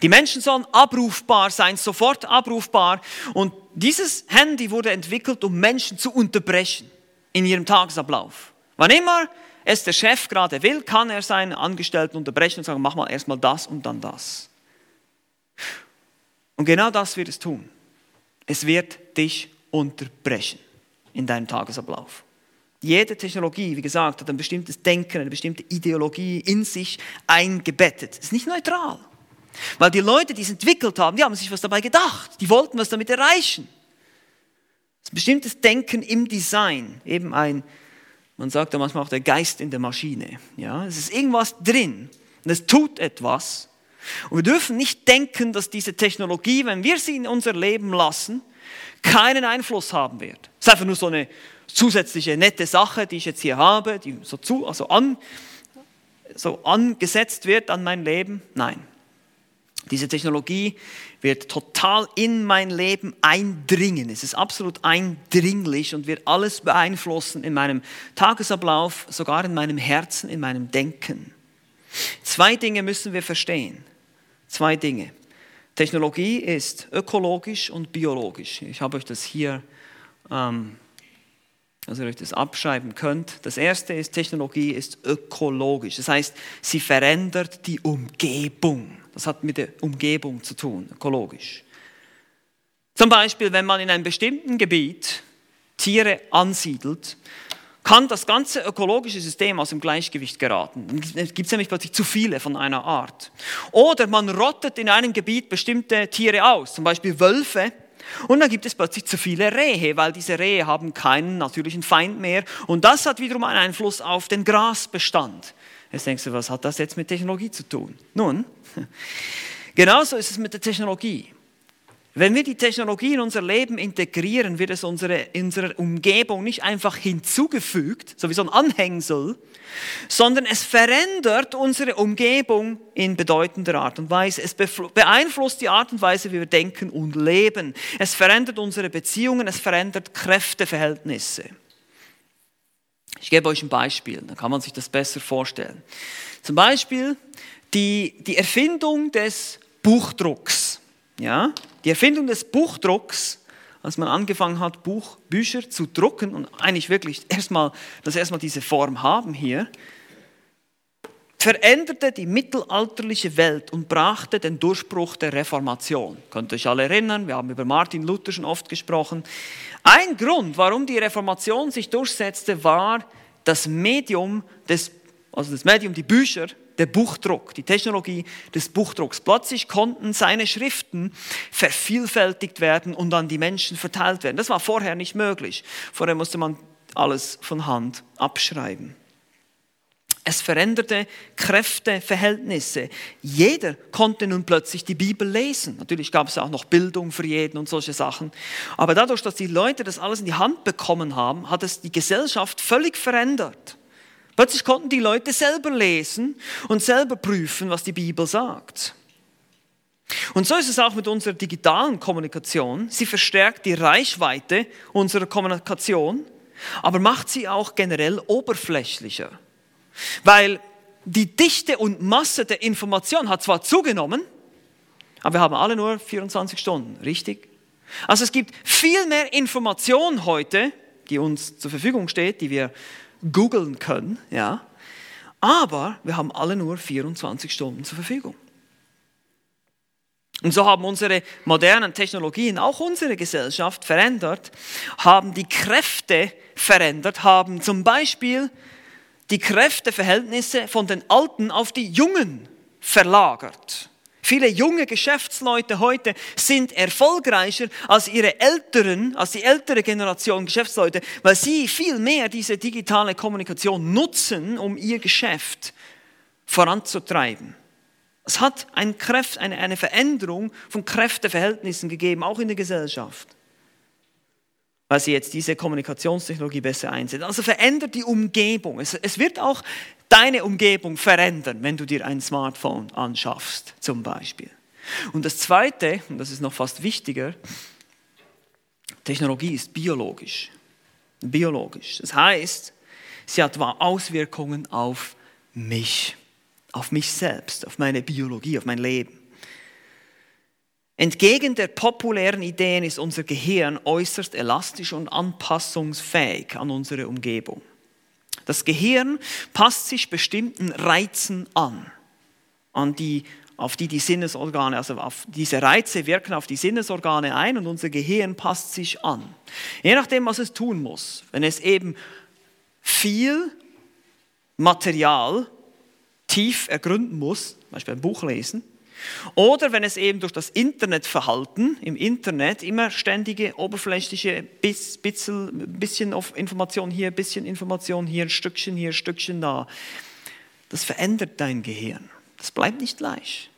Die Menschen sollen abrufbar sein, sofort abrufbar. Und dieses Handy wurde entwickelt, um Menschen zu unterbrechen in ihrem Tagesablauf. Wann immer es der Chef gerade will, kann er seinen Angestellten unterbrechen und sagen, mach mal erstmal das und dann das. Und genau das wird es tun. Es wird dich unterbrechen in deinem Tagesablauf. Jede Technologie, wie gesagt, hat ein bestimmtes Denken, eine bestimmte Ideologie in sich eingebettet. Ist nicht neutral. Weil die Leute, die es entwickelt haben, die haben sich was dabei gedacht. Die wollten was damit erreichen. Ein bestimmtes Denken im Design, eben ein, man sagt ja manchmal auch der Geist in der Maschine. Ja, es ist irgendwas drin und es tut etwas. Und wir dürfen nicht denken, dass diese Technologie, wenn wir sie in unser Leben lassen, keinen Einfluss haben wird. Es ist einfach nur so eine zusätzliche nette Sache, die ich jetzt hier habe, die so, zu, also an, so angesetzt wird an mein Leben. Nein. Diese Technologie wird total in mein Leben eindringen. Es ist absolut eindringlich und wird alles beeinflussen in meinem Tagesablauf, sogar in meinem Herzen, in meinem Denken. Zwei Dinge müssen wir verstehen. Zwei Dinge. Technologie ist ökologisch und biologisch. Ich habe euch das hier, ähm, also ihr euch das abschreiben könnt. Das erste ist, Technologie ist ökologisch. Das heißt, sie verändert die Umgebung. Das hat mit der Umgebung zu tun, ökologisch. Zum Beispiel, wenn man in einem bestimmten Gebiet Tiere ansiedelt, kann das ganze ökologische System aus dem Gleichgewicht geraten. Es gibt nämlich plötzlich zu viele von einer Art. Oder man rottet in einem Gebiet bestimmte Tiere aus, zum Beispiel Wölfe, und dann gibt es plötzlich zu viele Rehe, weil diese Rehe haben keinen natürlichen Feind mehr. Und das hat wiederum einen Einfluss auf den Grasbestand. Jetzt denkst du, was hat das jetzt mit Technologie zu tun? Nun, genauso ist es mit der Technologie. Wenn wir die Technologie in unser Leben integrieren, wird es unsere, unserer Umgebung nicht einfach hinzugefügt, so wie so ein Anhängsel, sondern es verändert unsere Umgebung in bedeutender Art und Weise. Es beeinflusst die Art und Weise, wie wir denken und leben. Es verändert unsere Beziehungen, es verändert Kräfteverhältnisse. Ich gebe euch ein Beispiel, dann kann man sich das besser vorstellen. Zum Beispiel die, die Erfindung des Buchdrucks. Ja? Die Erfindung des Buchdrucks, als man angefangen hat, Buch, Bücher zu drucken und eigentlich wirklich erstmal, dass erstmal diese Form haben hier, veränderte die mittelalterliche Welt und brachte den Durchbruch der Reformation. Könnt ihr euch alle erinnern, wir haben über Martin Luther schon oft gesprochen. Ein Grund, warum die Reformation sich durchsetzte, war das Medium des, also das Medium, die Bücher, der Buchdruck, die Technologie des Buchdrucks. Plötzlich konnten seine Schriften vervielfältigt werden und an die Menschen verteilt werden. Das war vorher nicht möglich. Vorher musste man alles von Hand abschreiben. Es veränderte Kräfte, Verhältnisse. Jeder konnte nun plötzlich die Bibel lesen. Natürlich gab es auch noch Bildung für jeden und solche Sachen. Aber dadurch, dass die Leute das alles in die Hand bekommen haben, hat es die Gesellschaft völlig verändert. Plötzlich konnten die Leute selber lesen und selber prüfen, was die Bibel sagt. Und so ist es auch mit unserer digitalen Kommunikation. Sie verstärkt die Reichweite unserer Kommunikation, aber macht sie auch generell oberflächlicher. Weil die Dichte und Masse der Information hat zwar zugenommen, aber wir haben alle nur 24 Stunden, richtig? Also es gibt viel mehr Information heute, die uns zur Verfügung steht, die wir googeln können, ja. Aber wir haben alle nur 24 Stunden zur Verfügung. Und so haben unsere modernen Technologien auch unsere Gesellschaft verändert, haben die Kräfte verändert, haben zum Beispiel die Kräfteverhältnisse von den Alten auf die Jungen verlagert. Viele junge Geschäftsleute heute sind erfolgreicher als ihre älteren, als die ältere Generation Geschäftsleute, weil sie viel mehr diese digitale Kommunikation nutzen, um ihr Geschäft voranzutreiben. Es hat eine, Veränderung von Kräfteverhältnissen gegeben, auch in der Gesellschaft weil sie jetzt diese Kommunikationstechnologie besser einsetzen. Also verändert die Umgebung. Es, es, wird auch deine Umgebung verändern, wenn du dir ein Smartphone anschaffst, zum Beispiel. Und das Zweite, und das ist noch fast wichtiger, Technologie ist biologisch. Biologisch. Das heißt, sie hat Auswirkungen auf mich, auf mich selbst, auf meine Biologie, auf mein Leben. Entgegen der populären Ideen ist unser Gehirn äußerst elastisch und anpassungsfähig an unsere Umgebung. Das Gehirn passt sich bestimmten Reizen an, an die, auf die die Sinnesorgane, also auf diese Reize wirken auf die Sinnesorgane ein und unser Gehirn passt sich an. Je nachdem, was es tun muss. Wenn es eben viel Material tief ergründen muss, zum Beispiel ein Buch lesen, oder wenn es eben durch das Internetverhalten im Internet immer ständige oberflächliche bisschen, bisschen Information hier, bisschen Information hier, ein Stückchen hier, ein Stückchen da, das verändert dein Gehirn. Das bleibt nicht gleich.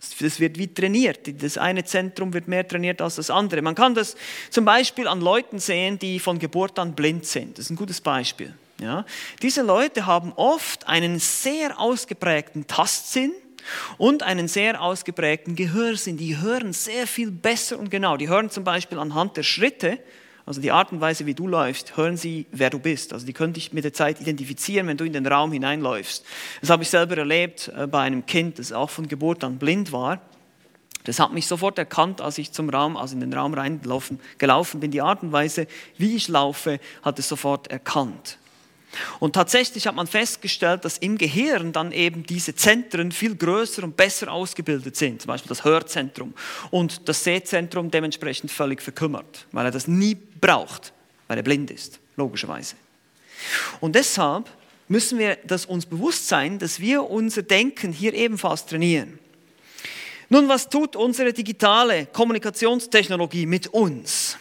Das wird wie trainiert. Das eine Zentrum wird mehr trainiert als das andere. Man kann das zum Beispiel an Leuten sehen, die von Geburt an blind sind. Das ist ein gutes Beispiel. Ja? Diese Leute haben oft einen sehr ausgeprägten Tastsinn und einen sehr ausgeprägten Gehörsinn. Die hören sehr viel besser und genau. Die hören zum Beispiel anhand der Schritte, also die Art und Weise, wie du läufst, hören sie, wer du bist. Also die können dich mit der Zeit identifizieren, wenn du in den Raum hineinläufst. Das habe ich selber erlebt äh, bei einem Kind, das auch von Geburt an blind war. Das hat mich sofort erkannt, als ich zum Raum, also in den Raum reingelaufen gelaufen bin. Die Art und Weise, wie ich laufe, hat es sofort erkannt. Und tatsächlich hat man festgestellt, dass im Gehirn dann eben diese Zentren viel größer und besser ausgebildet sind, zum Beispiel das Hörzentrum und das Sehzentrum dementsprechend völlig verkümmert, weil er das nie braucht, weil er blind ist, logischerweise. Und deshalb müssen wir das uns bewusst sein, dass wir unser Denken hier ebenfalls trainieren. Nun, was tut unsere digitale Kommunikationstechnologie mit uns?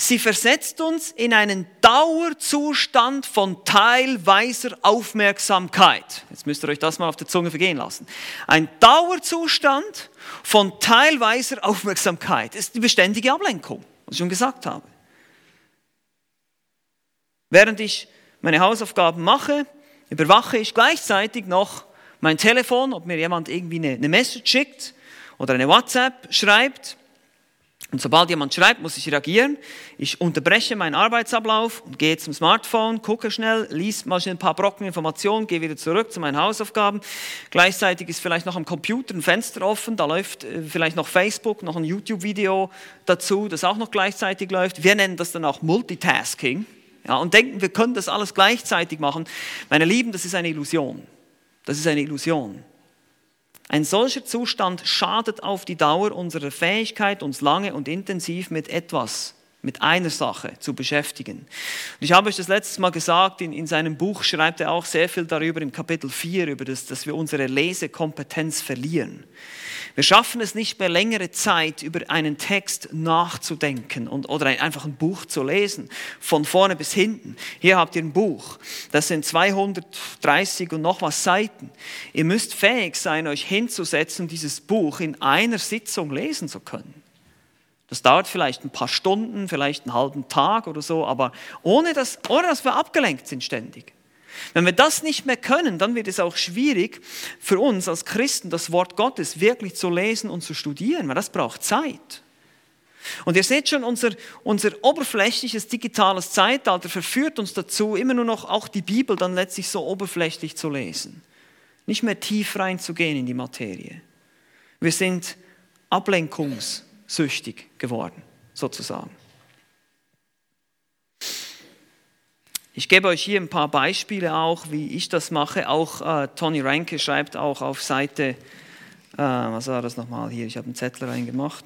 Sie versetzt uns in einen Dauerzustand von teilweiser Aufmerksamkeit. Jetzt müsst ihr euch das mal auf der Zunge vergehen lassen. Ein Dauerzustand von teilweiser Aufmerksamkeit ist die beständige Ablenkung, was ich schon gesagt habe. Während ich meine Hausaufgaben mache, überwache ich gleichzeitig noch mein Telefon, ob mir jemand irgendwie eine, eine Message schickt oder eine WhatsApp schreibt. Und sobald jemand schreibt, muss ich reagieren. Ich unterbreche meinen Arbeitsablauf und gehe zum Smartphone, gucke schnell, lies mal schnell ein paar Brocken Informationen, gehe wieder zurück zu meinen Hausaufgaben. Gleichzeitig ist vielleicht noch am Computer ein Fenster offen, da läuft äh, vielleicht noch Facebook, noch ein YouTube-Video dazu, das auch noch gleichzeitig läuft. Wir nennen das dann auch Multitasking. Ja, und denken, wir können das alles gleichzeitig machen. Meine Lieben, das ist eine Illusion. Das ist eine Illusion. Ein solcher Zustand schadet auf die Dauer unserer Fähigkeit, uns lange und intensiv mit etwas, mit einer Sache zu beschäftigen. Und ich habe euch das letztes Mal gesagt, in, in seinem Buch schreibt er auch sehr viel darüber im Kapitel 4, über das, dass wir unsere Lesekompetenz verlieren. Wir schaffen es nicht mehr längere Zeit, über einen Text nachzudenken und, oder einfach ein Buch zu lesen, von vorne bis hinten. Hier habt ihr ein Buch, das sind 230 und noch was Seiten. Ihr müsst fähig sein, euch hinzusetzen und dieses Buch in einer Sitzung lesen zu können. Das dauert vielleicht ein paar Stunden, vielleicht einen halben Tag oder so, aber ohne dass, ohne dass wir abgelenkt sind ständig. Wenn wir das nicht mehr können, dann wird es auch schwierig für uns als Christen, das Wort Gottes wirklich zu lesen und zu studieren, weil das braucht Zeit. Und ihr seht schon, unser, unser oberflächliches digitales Zeitalter verführt uns dazu, immer nur noch auch die Bibel dann letztlich so oberflächlich zu lesen. Nicht mehr tief reinzugehen in die Materie. Wir sind ablenkungssüchtig geworden, sozusagen. Ich gebe euch hier ein paar Beispiele auch, wie ich das mache. Auch äh, Tony Ranke schreibt auch auf Seite, äh, was war das nochmal hier? Ich habe einen Zettel reingemacht.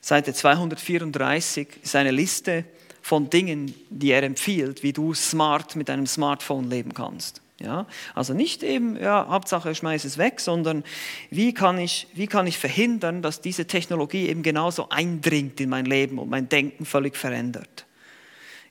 Seite 234 ist eine Liste von Dingen, die er empfiehlt, wie du smart mit einem Smartphone leben kannst. Ja, also nicht eben, ja, Hauptsache ich schmeiße es weg, sondern wie kann, ich, wie kann ich verhindern, dass diese Technologie eben genauso eindringt in mein Leben und mein Denken völlig verändert.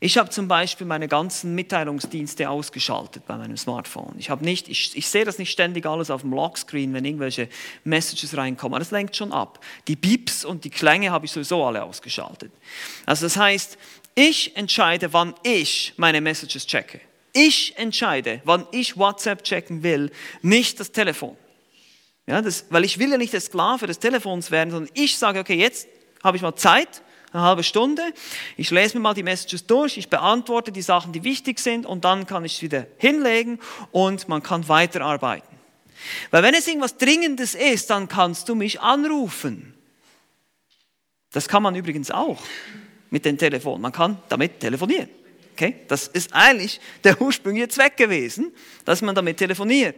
Ich habe zum Beispiel meine ganzen Mitteilungsdienste ausgeschaltet bei meinem Smartphone. Ich, habe nicht, ich, ich sehe das nicht ständig alles auf dem Lockscreen, wenn irgendwelche Messages reinkommen. Das lenkt schon ab. Die Beeps und die Klänge habe ich sowieso alle ausgeschaltet. Also das heißt, ich entscheide, wann ich meine Messages checke. Ich entscheide, wann ich WhatsApp checken will, nicht das Telefon. Ja, das, weil ich will ja nicht der Sklave des Telefons werden, sondern ich sage, okay, jetzt habe ich mal Zeit eine halbe Stunde. Ich lese mir mal die Messages durch, ich beantworte die Sachen, die wichtig sind und dann kann ich es wieder hinlegen und man kann weiterarbeiten. Weil wenn es irgendwas Dringendes ist, dann kannst du mich anrufen. Das kann man übrigens auch mit dem Telefon. Man kann damit telefonieren. Okay? Das ist eigentlich der ursprüngliche Zweck gewesen, dass man damit telefoniert.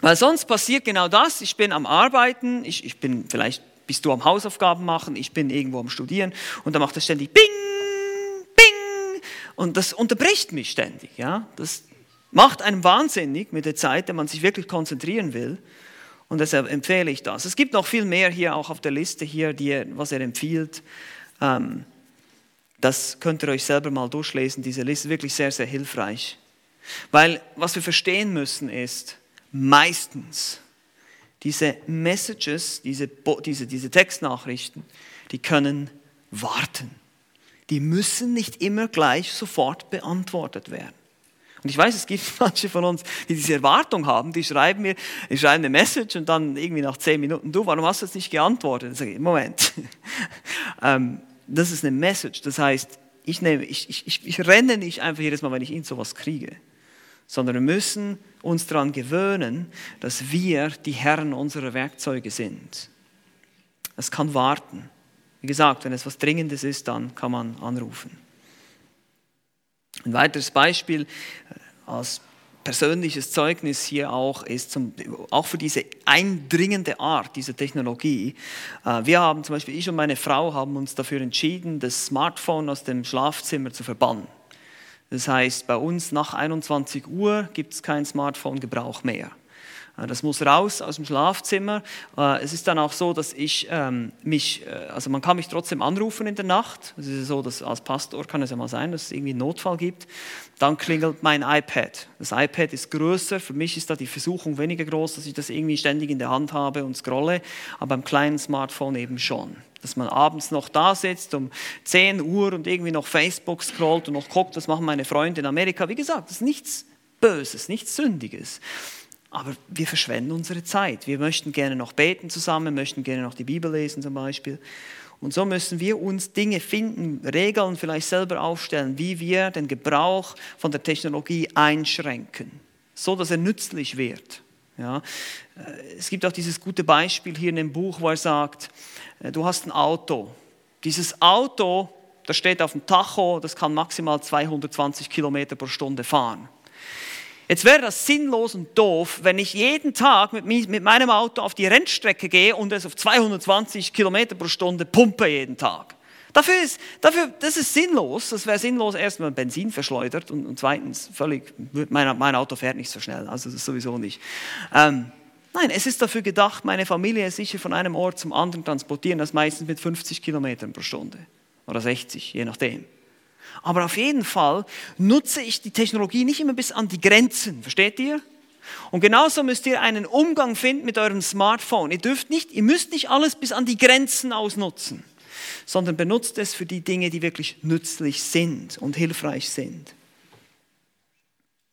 Weil sonst passiert genau das. Ich bin am Arbeiten, ich, ich bin vielleicht bist du am Hausaufgaben machen, ich bin irgendwo am Studieren und dann macht es ständig Bing, Bing und das unterbricht mich ständig. Ja? Das macht einem wahnsinnig mit der Zeit, wenn man sich wirklich konzentrieren will. Und deshalb empfehle ich das. Es gibt noch viel mehr hier auch auf der Liste hier, die, was er empfiehlt. Ähm, das könnt ihr euch selber mal durchlesen. Diese Liste ist wirklich sehr, sehr hilfreich. Weil was wir verstehen müssen ist, meistens diese Messages, diese, diese, diese Textnachrichten, die können warten. Die müssen nicht immer gleich sofort beantwortet werden. Und ich weiß, es gibt manche von uns, die diese Erwartung haben, die schreiben mir, die schreiben eine Message und dann irgendwie nach zehn Minuten, du, warum hast du jetzt nicht geantwortet? Dann sage ich, Moment, ähm, das ist eine Message, das heißt, ich, nehme, ich, ich, ich renne nicht einfach jedes Mal, wenn ich ihn sowas kriege, sondern wir müssen uns daran gewöhnen, dass wir die Herren unserer Werkzeuge sind. Es kann warten. Wie gesagt, wenn es was Dringendes ist, dann kann man anrufen. Ein weiteres Beispiel äh, als persönliches Zeugnis hier auch ist, zum, auch für diese eindringende Art dieser Technologie. Äh, wir haben zum Beispiel, ich und meine Frau haben uns dafür entschieden, das Smartphone aus dem Schlafzimmer zu verbannen. Das heißt, bei uns nach 21 Uhr gibt es keinen Smartphone-Gebrauch mehr. Äh, das muss raus aus dem Schlafzimmer. Äh, es ist dann auch so, dass ich ähm, mich, äh, also man kann mich trotzdem anrufen in der Nacht. Es ist so, dass als Pastor kann es ja mal sein, dass es irgendwie einen Notfall gibt. Dann klingelt mein iPad. Das iPad ist größer. Für mich ist da die Versuchung weniger groß, dass ich das irgendwie ständig in der Hand habe und scrolle. Aber beim kleinen Smartphone eben schon dass man abends noch da sitzt um 10 Uhr und irgendwie noch Facebook scrollt und noch guckt, was machen meine Freunde in Amerika. Wie gesagt, das ist nichts Böses, nichts Sündiges. Aber wir verschwenden unsere Zeit. Wir möchten gerne noch beten zusammen, möchten gerne noch die Bibel lesen zum Beispiel. Und so müssen wir uns Dinge finden, Regeln vielleicht selber aufstellen, wie wir den Gebrauch von der Technologie einschränken, so dass er nützlich wird. Ja, äh, es gibt auch dieses gute Beispiel hier in dem Buch, wo er sagt, du hast ein Auto. Dieses Auto, das steht auf dem Tacho, das kann maximal 220 Kilometer pro Stunde fahren. Jetzt wäre das sinnlos und doof, wenn ich jeden Tag mit, mit meinem Auto auf die Rennstrecke gehe und es auf 220 Kilometer pro Stunde pumpe jeden Tag. Dafür ist, dafür, das ist sinnlos. Das wäre sinnlos, erstmal Benzin verschleudert und, und zweitens völlig, mein, mein, Auto fährt nicht so schnell, also das sowieso nicht. Ähm, nein, es ist dafür gedacht, meine Familie sicher von einem Ort zum anderen transportieren, das meistens mit 50 Kilometern pro Stunde oder 60, je nachdem. Aber auf jeden Fall nutze ich die Technologie nicht immer bis an die Grenzen. Versteht ihr? Und genauso müsst ihr einen Umgang finden mit eurem Smartphone. Ihr dürft nicht, ihr müsst nicht alles bis an die Grenzen ausnutzen, sondern benutzt es für die Dinge, die wirklich nützlich sind und hilfreich sind.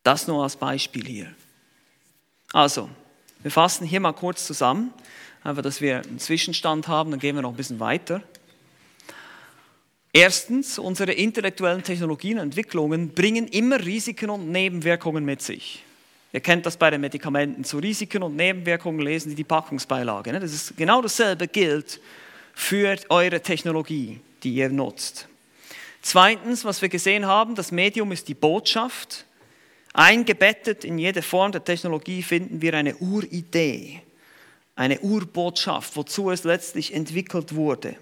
Das nur als Beispiel hier. Also, wir fassen hier mal kurz zusammen, einfach, dass wir einen Zwischenstand haben, dann gehen wir noch ein bisschen weiter. Erstens, unsere intellektuellen Technologien und Entwicklungen bringen immer Risiken und Nebenwirkungen mit sich. Ihr kennt das bei den Medikamenten. Zu Risiken und Nebenwirkungen lesen Sie die Packungsbeilage. Ne? Das ist genau dasselbe gilt für eure Technologie, die ihr nutzt. Zweitens, was wir gesehen haben, das Medium ist die Botschaft. Eingebettet in jede Form der Technologie finden wir eine Uridee, eine Urbotschaft, wozu es letztlich entwickelt wurde.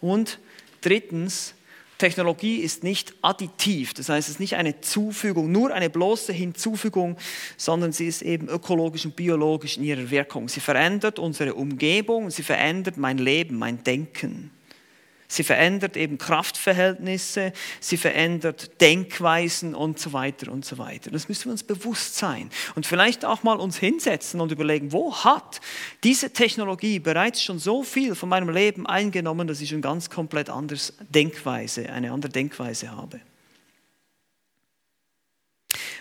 Und Drittens, Technologie ist nicht additiv, das heißt, es ist nicht eine Zufügung, nur eine bloße Hinzufügung, sondern sie ist eben ökologisch und biologisch in ihrer Wirkung. Sie verändert unsere Umgebung, sie verändert mein Leben, mein Denken. Sie verändert eben Kraftverhältnisse, sie verändert Denkweisen und so weiter und so weiter. Das müssen wir uns bewusst sein und vielleicht auch mal uns hinsetzen und überlegen, wo hat diese Technologie bereits schon so viel von meinem Leben eingenommen, dass ich schon ganz komplett anders Denkweise, eine andere Denkweise habe.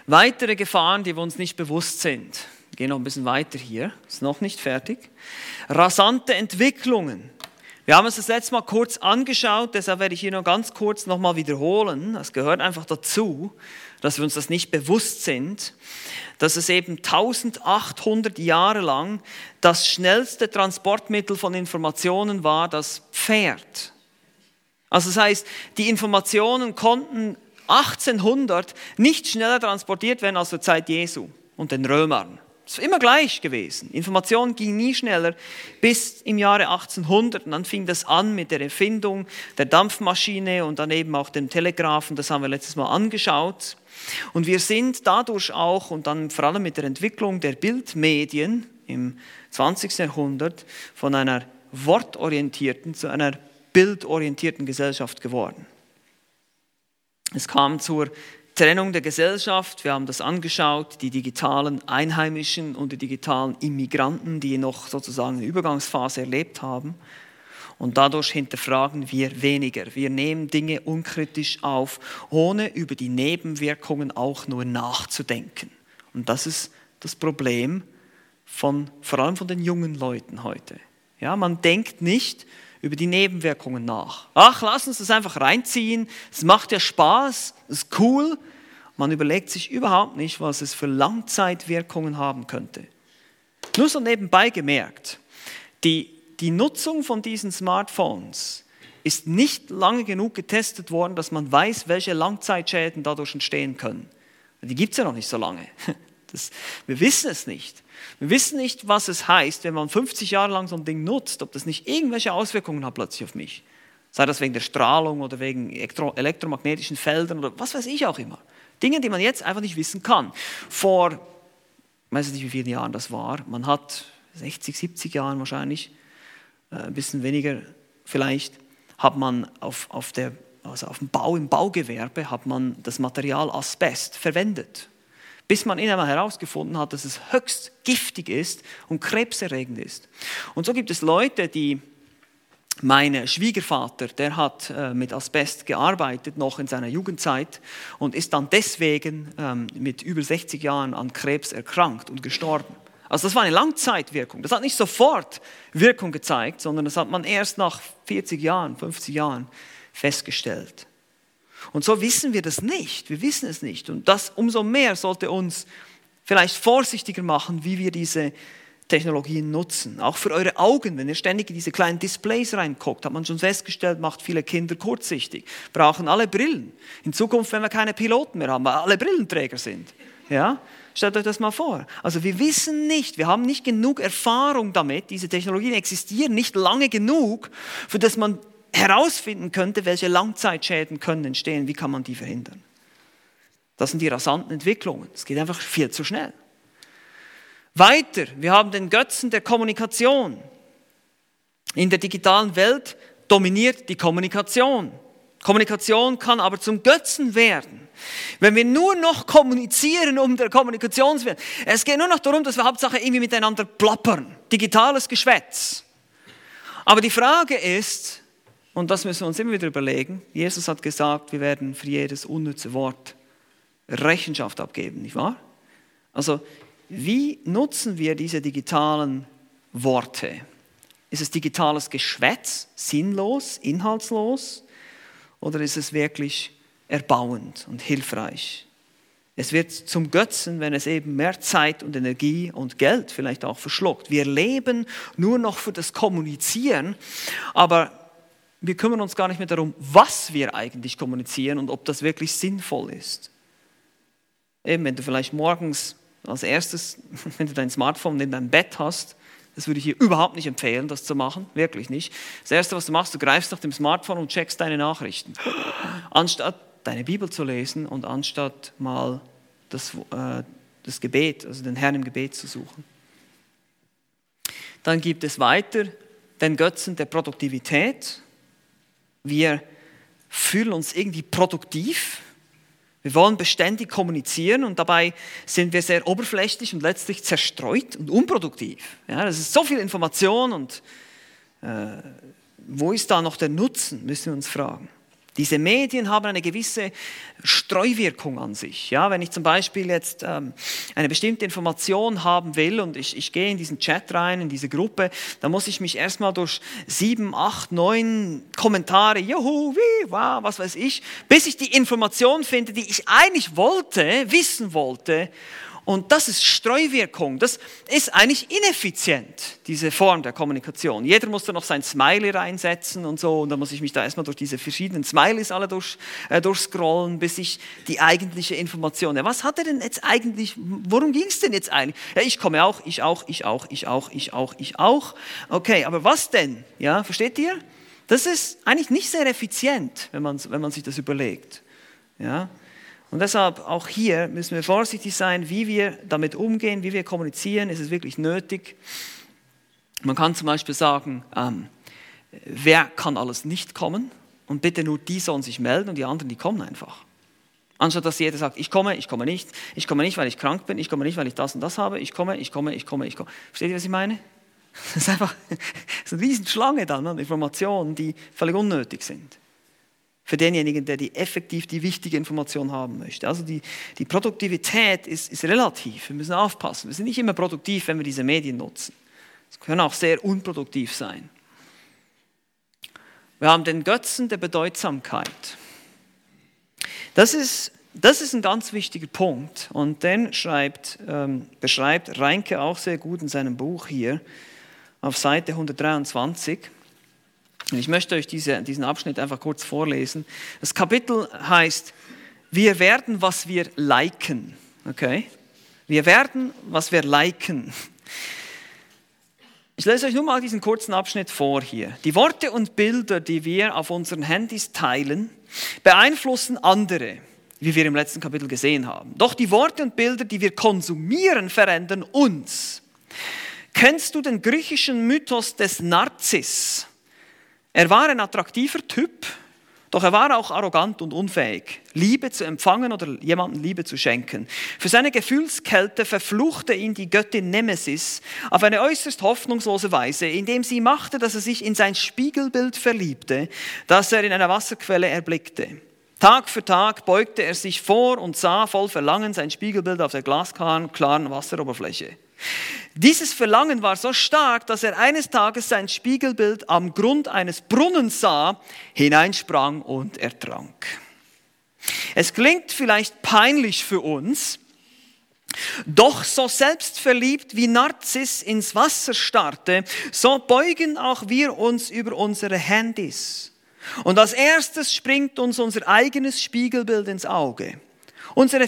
Weitere Gefahren, die wir uns nicht bewusst sind. Ich gehe noch ein bisschen weiter hier, ist noch nicht fertig. Rasante Entwicklungen. Wir haben uns das letzte Mal kurz angeschaut, deshalb werde ich hier noch ganz kurz nochmal wiederholen. Es gehört einfach dazu, dass wir uns das nicht bewusst sind, dass es eben 1800 Jahre lang das schnellste Transportmittel von Informationen war, das Pferd. Also das heißt, die Informationen konnten 1800 nicht schneller transportiert werden als zur Zeit Jesu und den Römern. Es ist immer gleich gewesen. Information ging nie schneller bis im Jahre 1800 und dann fing das an mit der Erfindung der Dampfmaschine und dann eben auch dem Telegraphen, das haben wir letztes Mal angeschaut. Und wir sind dadurch auch und dann vor allem mit der Entwicklung der Bildmedien im 20. Jahrhundert von einer wortorientierten zu einer bildorientierten Gesellschaft geworden. Es kam zur Trennung der Gesellschaft, wir haben das angeschaut, die digitalen Einheimischen und die digitalen Immigranten, die noch sozusagen eine Übergangsphase erlebt haben. Und dadurch hinterfragen wir weniger. Wir nehmen Dinge unkritisch auf, ohne über die Nebenwirkungen auch nur nachzudenken. Und das ist das Problem von, vor allem von den jungen Leuten heute. Ja, man denkt nicht über die Nebenwirkungen nach. Ach, lass uns das einfach reinziehen. Es macht ja Spaß, es ist cool. Man überlegt sich überhaupt nicht, was es für Langzeitwirkungen haben könnte. Nur so nebenbei gemerkt, die, die Nutzung von diesen Smartphones ist nicht lange genug getestet worden, dass man weiß, welche Langzeitschäden dadurch entstehen können. Die gibt es ja noch nicht so lange. Das, wir wissen es nicht. Wir wissen nicht, was es heißt, wenn man 50 Jahre lang so ein Ding nutzt, ob das nicht irgendwelche Auswirkungen hat plötzlich auf mich. Sei das wegen der Strahlung oder wegen elektromagnetischen Feldern oder was weiß ich auch immer. Dinge, die man jetzt einfach nicht wissen kann. Vor, ich weiß nicht, wie vielen Jahren das war, man hat 60, 70 Jahren wahrscheinlich, äh, ein bisschen weniger vielleicht, hat man auf, auf, der, also auf dem Bau, im Baugewerbe, hat man das Material Asbest verwendet bis man einmal herausgefunden hat, dass es höchst giftig ist und krebserregend ist. Und so gibt es Leute, die mein Schwiegervater, der hat äh, mit Asbest gearbeitet, noch in seiner Jugendzeit, und ist dann deswegen ähm, mit über 60 Jahren an Krebs erkrankt und gestorben. Also das war eine Langzeitwirkung. Das hat nicht sofort Wirkung gezeigt, sondern das hat man erst nach 40 Jahren, 50 Jahren festgestellt. Und so wissen wir das nicht. Wir wissen es nicht. Und das umso mehr sollte uns vielleicht vorsichtiger machen, wie wir diese Technologien nutzen. Auch für eure Augen, wenn ihr ständig in diese kleinen Displays reinguckt, hat man schon festgestellt, macht viele Kinder kurzsichtig, brauchen alle Brillen. In Zukunft, wenn wir keine Piloten mehr haben, weil alle Brillenträger sind. Ja? Stellt euch das mal vor. Also wir wissen nicht, wir haben nicht genug Erfahrung damit, diese Technologien existieren nicht lange genug, für das man herausfinden könnte, welche Langzeitschäden können entstehen, wie kann man die verhindern. Das sind die rasanten Entwicklungen. Es geht einfach viel zu schnell. Weiter, wir haben den Götzen der Kommunikation. In der digitalen Welt dominiert die Kommunikation. Kommunikation kann aber zum Götzen werden. Wenn wir nur noch kommunizieren um der Kommunikationswelt. Es geht nur noch darum, dass wir Hauptsache irgendwie miteinander plappern. Digitales Geschwätz. Aber die Frage ist, und das müssen wir uns immer wieder überlegen. Jesus hat gesagt, wir werden für jedes unnütze Wort Rechenschaft abgeben, nicht wahr? Also, wie nutzen wir diese digitalen Worte? Ist es digitales Geschwätz, sinnlos, inhaltslos? Oder ist es wirklich erbauend und hilfreich? Es wird zum Götzen, wenn es eben mehr Zeit und Energie und Geld vielleicht auch verschluckt. Wir leben nur noch für das Kommunizieren, aber wir kümmern uns gar nicht mehr darum, was wir eigentlich kommunizieren und ob das wirklich sinnvoll ist. Eben, wenn du vielleicht morgens als erstes, wenn du dein Smartphone in deinem Bett hast, das würde ich dir überhaupt nicht empfehlen, das zu machen, wirklich nicht. Das Erste, was du machst, du greifst nach dem Smartphone und checkst deine Nachrichten, anstatt deine Bibel zu lesen und anstatt mal das, äh, das Gebet, also den Herrn im Gebet zu suchen. Dann gibt es weiter den Götzen der Produktivität. Wir fühlen uns irgendwie produktiv. Wir wollen beständig kommunizieren und dabei sind wir sehr oberflächlich und letztlich zerstreut und unproduktiv. Ja, das ist so viel Information und äh, wo ist da noch der Nutzen, müssen wir uns fragen. Diese Medien haben eine gewisse Streuwirkung an sich. Ja, wenn ich zum Beispiel jetzt ähm, eine bestimmte Information haben will und ich, ich gehe in diesen Chat rein, in diese Gruppe, dann muss ich mich erstmal durch sieben, acht, neun Kommentare, juhu, wie, wow, was weiß ich, bis ich die Information finde, die ich eigentlich wollte, wissen wollte. Und das ist Streuwirkung. Das ist eigentlich ineffizient, diese Form der Kommunikation. Jeder muss da noch sein Smiley reinsetzen und so. Und dann muss ich mich da erstmal durch diese verschiedenen Smileys alle durch, äh, durchscrollen, bis ich die eigentliche Information. Ja, was hat er denn jetzt eigentlich? Worum ging es denn jetzt eigentlich? Ja, ich komme auch, ich auch, ich auch, ich auch, ich auch, ich auch. Okay, aber was denn? Ja, versteht ihr? Das ist eigentlich nicht sehr effizient, wenn man, wenn man sich das überlegt. Ja, und deshalb auch hier müssen wir vorsichtig sein, wie wir damit umgehen, wie wir kommunizieren. Ist es wirklich nötig? Man kann zum Beispiel sagen, ähm, wer kann alles nicht kommen? Und bitte nur die sollen sich melden und die anderen, die kommen einfach. Anstatt dass jeder sagt, ich komme, ich komme nicht, ich komme nicht, weil ich krank bin, ich komme nicht, weil ich das und das habe, ich komme, ich komme, ich komme, ich komme. Versteht ihr, was ich meine? Das ist einfach das ist eine riesen Schlange dann an Informationen, die völlig unnötig sind. Für denjenigen, der die effektiv die wichtige Information haben möchte. Also die, die Produktivität ist, ist relativ. Wir müssen aufpassen. Wir sind nicht immer produktiv, wenn wir diese Medien nutzen. Es können auch sehr unproduktiv sein. Wir haben den Götzen der Bedeutsamkeit. Das ist, das ist ein ganz wichtiger Punkt und den schreibt, ähm, beschreibt Reinke auch sehr gut in seinem Buch hier auf Seite 123. Ich möchte euch diese, diesen Abschnitt einfach kurz vorlesen. Das Kapitel heißt, wir werden, was wir liken. Okay? Wir werden, was wir liken. Ich lese euch nur mal diesen kurzen Abschnitt vor hier. Die Worte und Bilder, die wir auf unseren Handys teilen, beeinflussen andere, wie wir im letzten Kapitel gesehen haben. Doch die Worte und Bilder, die wir konsumieren, verändern uns. Kennst du den griechischen Mythos des Narzis? Er war ein attraktiver Typ, doch er war auch arrogant und unfähig, Liebe zu empfangen oder jemandem Liebe zu schenken. Für seine Gefühlskälte verfluchte ihn die Göttin Nemesis auf eine äußerst hoffnungslose Weise, indem sie machte, dass er sich in sein Spiegelbild verliebte, das er in einer Wasserquelle erblickte. Tag für Tag beugte er sich vor und sah voll Verlangen sein Spiegelbild auf der glasklaren Wasseroberfläche. Dieses Verlangen war so stark, dass er eines Tages sein Spiegelbild am Grund eines Brunnens sah, hineinsprang und ertrank. Es klingt vielleicht peinlich für uns, doch so selbstverliebt wie Narzis ins Wasser starrte, so beugen auch wir uns über unsere Handys. Und als erstes springt uns unser eigenes Spiegelbild ins Auge. Unsere,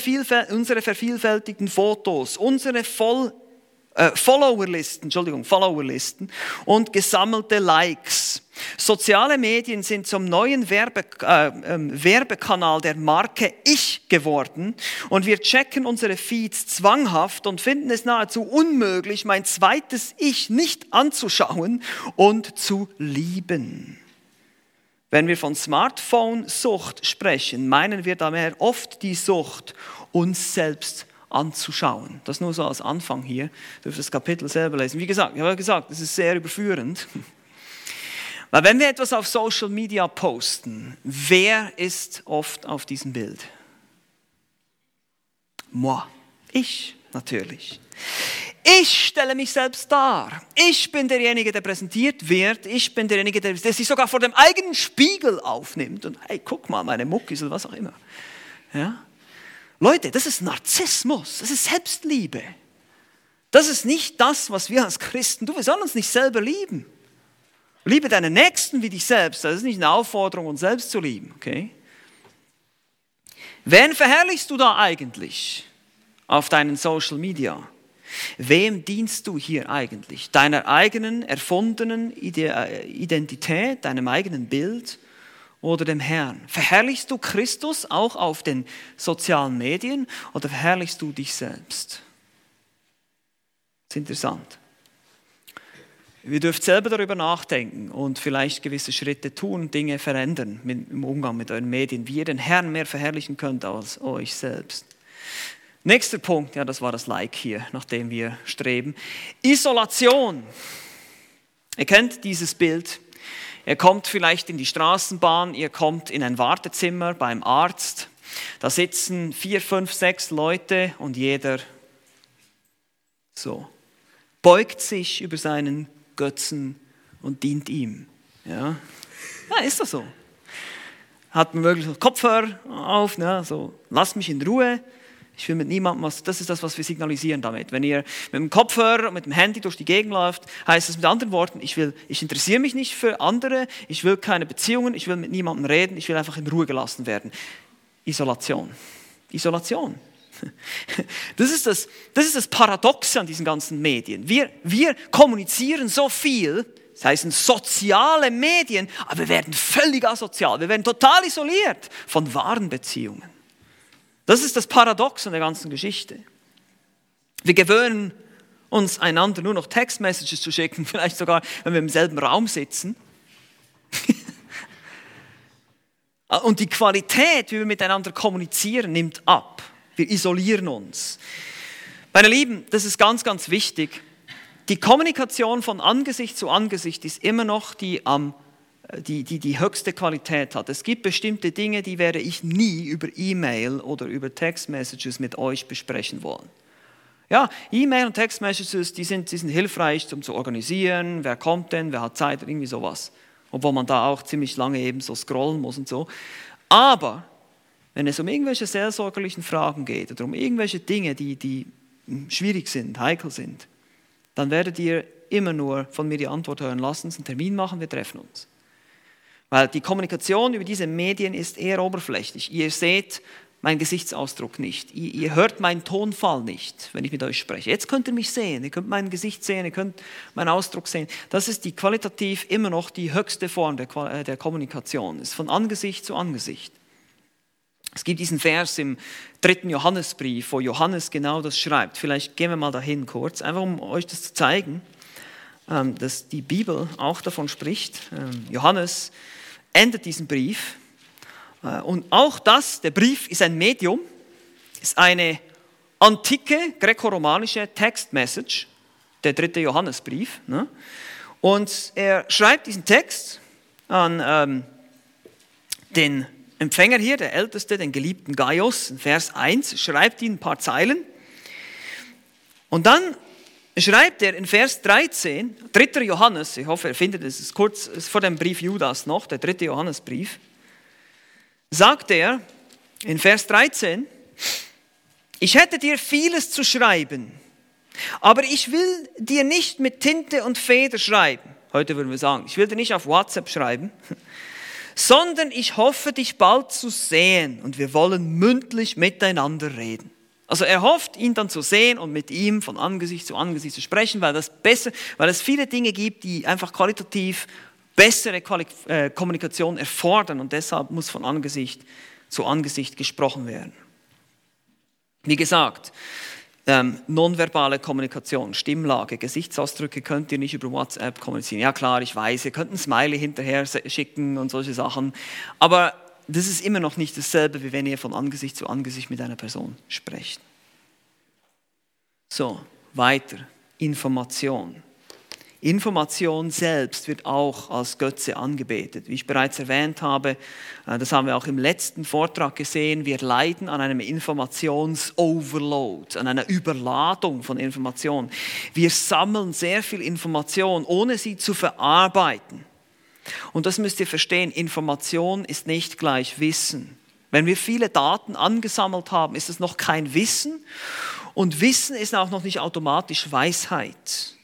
unsere vervielfältigten Fotos, unsere voll äh, Followerlisten, Entschuldigung, Followerlisten und gesammelte Likes. Soziale Medien sind zum neuen Werbe, äh, äh, Werbekanal der Marke Ich geworden und wir checken unsere Feeds zwanghaft und finden es nahezu unmöglich, mein zweites Ich nicht anzuschauen und zu lieben. Wenn wir von Smartphone-Sucht sprechen, meinen wir daher oft die Sucht, uns selbst anzuschauen. Das nur so als Anfang hier. Ihr dürft das Kapitel selber lesen. Wie gesagt, ich habe gesagt, es ist sehr überführend. Weil wenn wir etwas auf Social Media posten, wer ist oft auf diesem Bild? Moi. Ich natürlich. Ich stelle mich selbst dar. Ich bin derjenige, der präsentiert wird. Ich bin derjenige, der, der sich sogar vor dem eigenen Spiegel aufnimmt und hey, guck mal, meine Muckis oder was auch immer. Ja? Leute, das ist Narzissmus, das ist Selbstliebe. Das ist nicht das, was wir als Christen tun. Wir sollen uns nicht selber lieben. Liebe deinen Nächsten wie dich selbst. Das ist nicht eine Aufforderung, uns selbst zu lieben. Okay? Wen verherrlichst du da eigentlich auf deinen Social Media? Wem dienst du hier eigentlich? Deiner eigenen erfundenen äh, Identität, deinem eigenen Bild? Oder dem Herrn? Verherrlichst du Christus auch auf den sozialen Medien oder verherrlichst du dich selbst? Das ist interessant. Wir dürft selber darüber nachdenken und vielleicht gewisse Schritte tun, Dinge verändern im Umgang mit euren Medien, wie ihr den Herrn mehr verherrlichen könnt als euch selbst. Nächster Punkt, ja, das war das Like hier, nach dem wir streben. Isolation. Ihr kennt dieses Bild. Ihr kommt vielleicht in die Straßenbahn, ihr kommt in ein Wartezimmer beim Arzt. Da sitzen vier, fünf, sechs Leute und jeder so beugt sich über seinen Götzen und dient ihm. Ja, ja ist das so. Hat man wirklich Kopfhörer auf, ne? so lass mich in Ruhe. Ich will mit niemandem was, das ist das, was wir signalisieren damit. Wenn ihr mit dem Kopfhörer, mit dem Handy durch die Gegend läuft, heißt es mit anderen Worten, ich will, ich interessiere mich nicht für andere, ich will keine Beziehungen, ich will mit niemandem reden, ich will einfach in Ruhe gelassen werden. Isolation. Isolation. Das ist das, das ist das Paradoxe an diesen ganzen Medien. Wir, wir kommunizieren so viel, das heißen soziale Medien, aber wir werden völlig asozial, wir werden total isoliert von wahren Beziehungen. Das ist das Paradox an der ganzen Geschichte. Wir gewöhnen uns einander nur noch Textmessages zu schicken, vielleicht sogar, wenn wir im selben Raum sitzen. Und die Qualität, wie wir miteinander kommunizieren, nimmt ab. Wir isolieren uns. Meine Lieben, das ist ganz, ganz wichtig. Die Kommunikation von Angesicht zu Angesicht ist immer noch die am die, die die höchste Qualität hat. Es gibt bestimmte Dinge, die werde ich nie über E-Mail oder über Textmessages mit euch besprechen wollen. Ja, E-Mail und Textmessages, die sind, die sind hilfreich, um zu organisieren, wer kommt denn, wer hat Zeit, irgendwie sowas. Obwohl man da auch ziemlich lange eben so scrollen muss und so. Aber wenn es um irgendwelche seelsorgerlichen Fragen geht oder um irgendwelche Dinge, die, die schwierig sind, heikel sind, dann werdet ihr immer nur von mir die Antwort hören, lasst uns einen Termin machen, wir treffen uns. Weil die Kommunikation über diese Medien ist eher oberflächlich. Ihr seht meinen Gesichtsausdruck nicht. Ihr, ihr, hört meinen Tonfall nicht, wenn ich mit euch spreche. Jetzt könnt ihr mich sehen, ihr könnt mein Gesicht sehen, ihr könnt meinen Ausdruck sehen. Das ist die qualitativ immer noch die höchste Form der, äh, der Kommunikation. Es ist von Angesicht zu Angesicht. Es gibt diesen Vers im dritten Johannesbrief, wo Johannes genau das schreibt. Vielleicht gehen wir mal dahin kurz, einfach um euch das zu zeigen, ähm, dass die Bibel auch davon spricht. Ähm, Johannes endet diesen Brief. Äh, und auch das, der Brief ist ein Medium, ist eine antike grekoromanische Textmessage, der dritte Johannesbrief. Ne? Und er schreibt diesen Text an ähm, den Empfänger hier, der Älteste, den geliebten Gaius, Vers 1, schreibt ihn ein paar Zeilen. Und dann schreibt er in Vers 13, 3. Johannes, ich hoffe, er findet es, ist kurz ist vor dem Brief Judas noch, der dritte Johannesbrief, sagt er in Vers 13, ich hätte dir vieles zu schreiben, aber ich will dir nicht mit Tinte und Feder schreiben. Heute würden wir sagen, ich will dir nicht auf WhatsApp schreiben, sondern ich hoffe, dich bald zu sehen und wir wollen mündlich miteinander reden. Also er hofft, ihn dann zu sehen und mit ihm von Angesicht zu Angesicht zu sprechen, weil, das besser, weil es viele Dinge gibt, die einfach qualitativ bessere äh, Kommunikation erfordern und deshalb muss von Angesicht zu Angesicht gesprochen werden. Wie gesagt, ähm, nonverbale Kommunikation, Stimmlage, Gesichtsausdrücke könnt ihr nicht über WhatsApp kommunizieren. Ja klar, ich weiß, ihr könnt ein Smiley hinterher schicken und solche Sachen, aber das ist immer noch nicht dasselbe, wie wenn ihr von Angesicht zu Angesicht mit einer Person sprecht. So, weiter. Information. Information selbst wird auch als Götze angebetet. Wie ich bereits erwähnt habe, äh, das haben wir auch im letzten Vortrag gesehen, wir leiden an einem Informationsoverload, an einer Überladung von Informationen. Wir sammeln sehr viel Information, ohne sie zu verarbeiten. Und das müsst ihr verstehen, Information ist nicht gleich Wissen. Wenn wir viele Daten angesammelt haben, ist es noch kein Wissen und Wissen ist auch noch nicht automatisch Weisheit.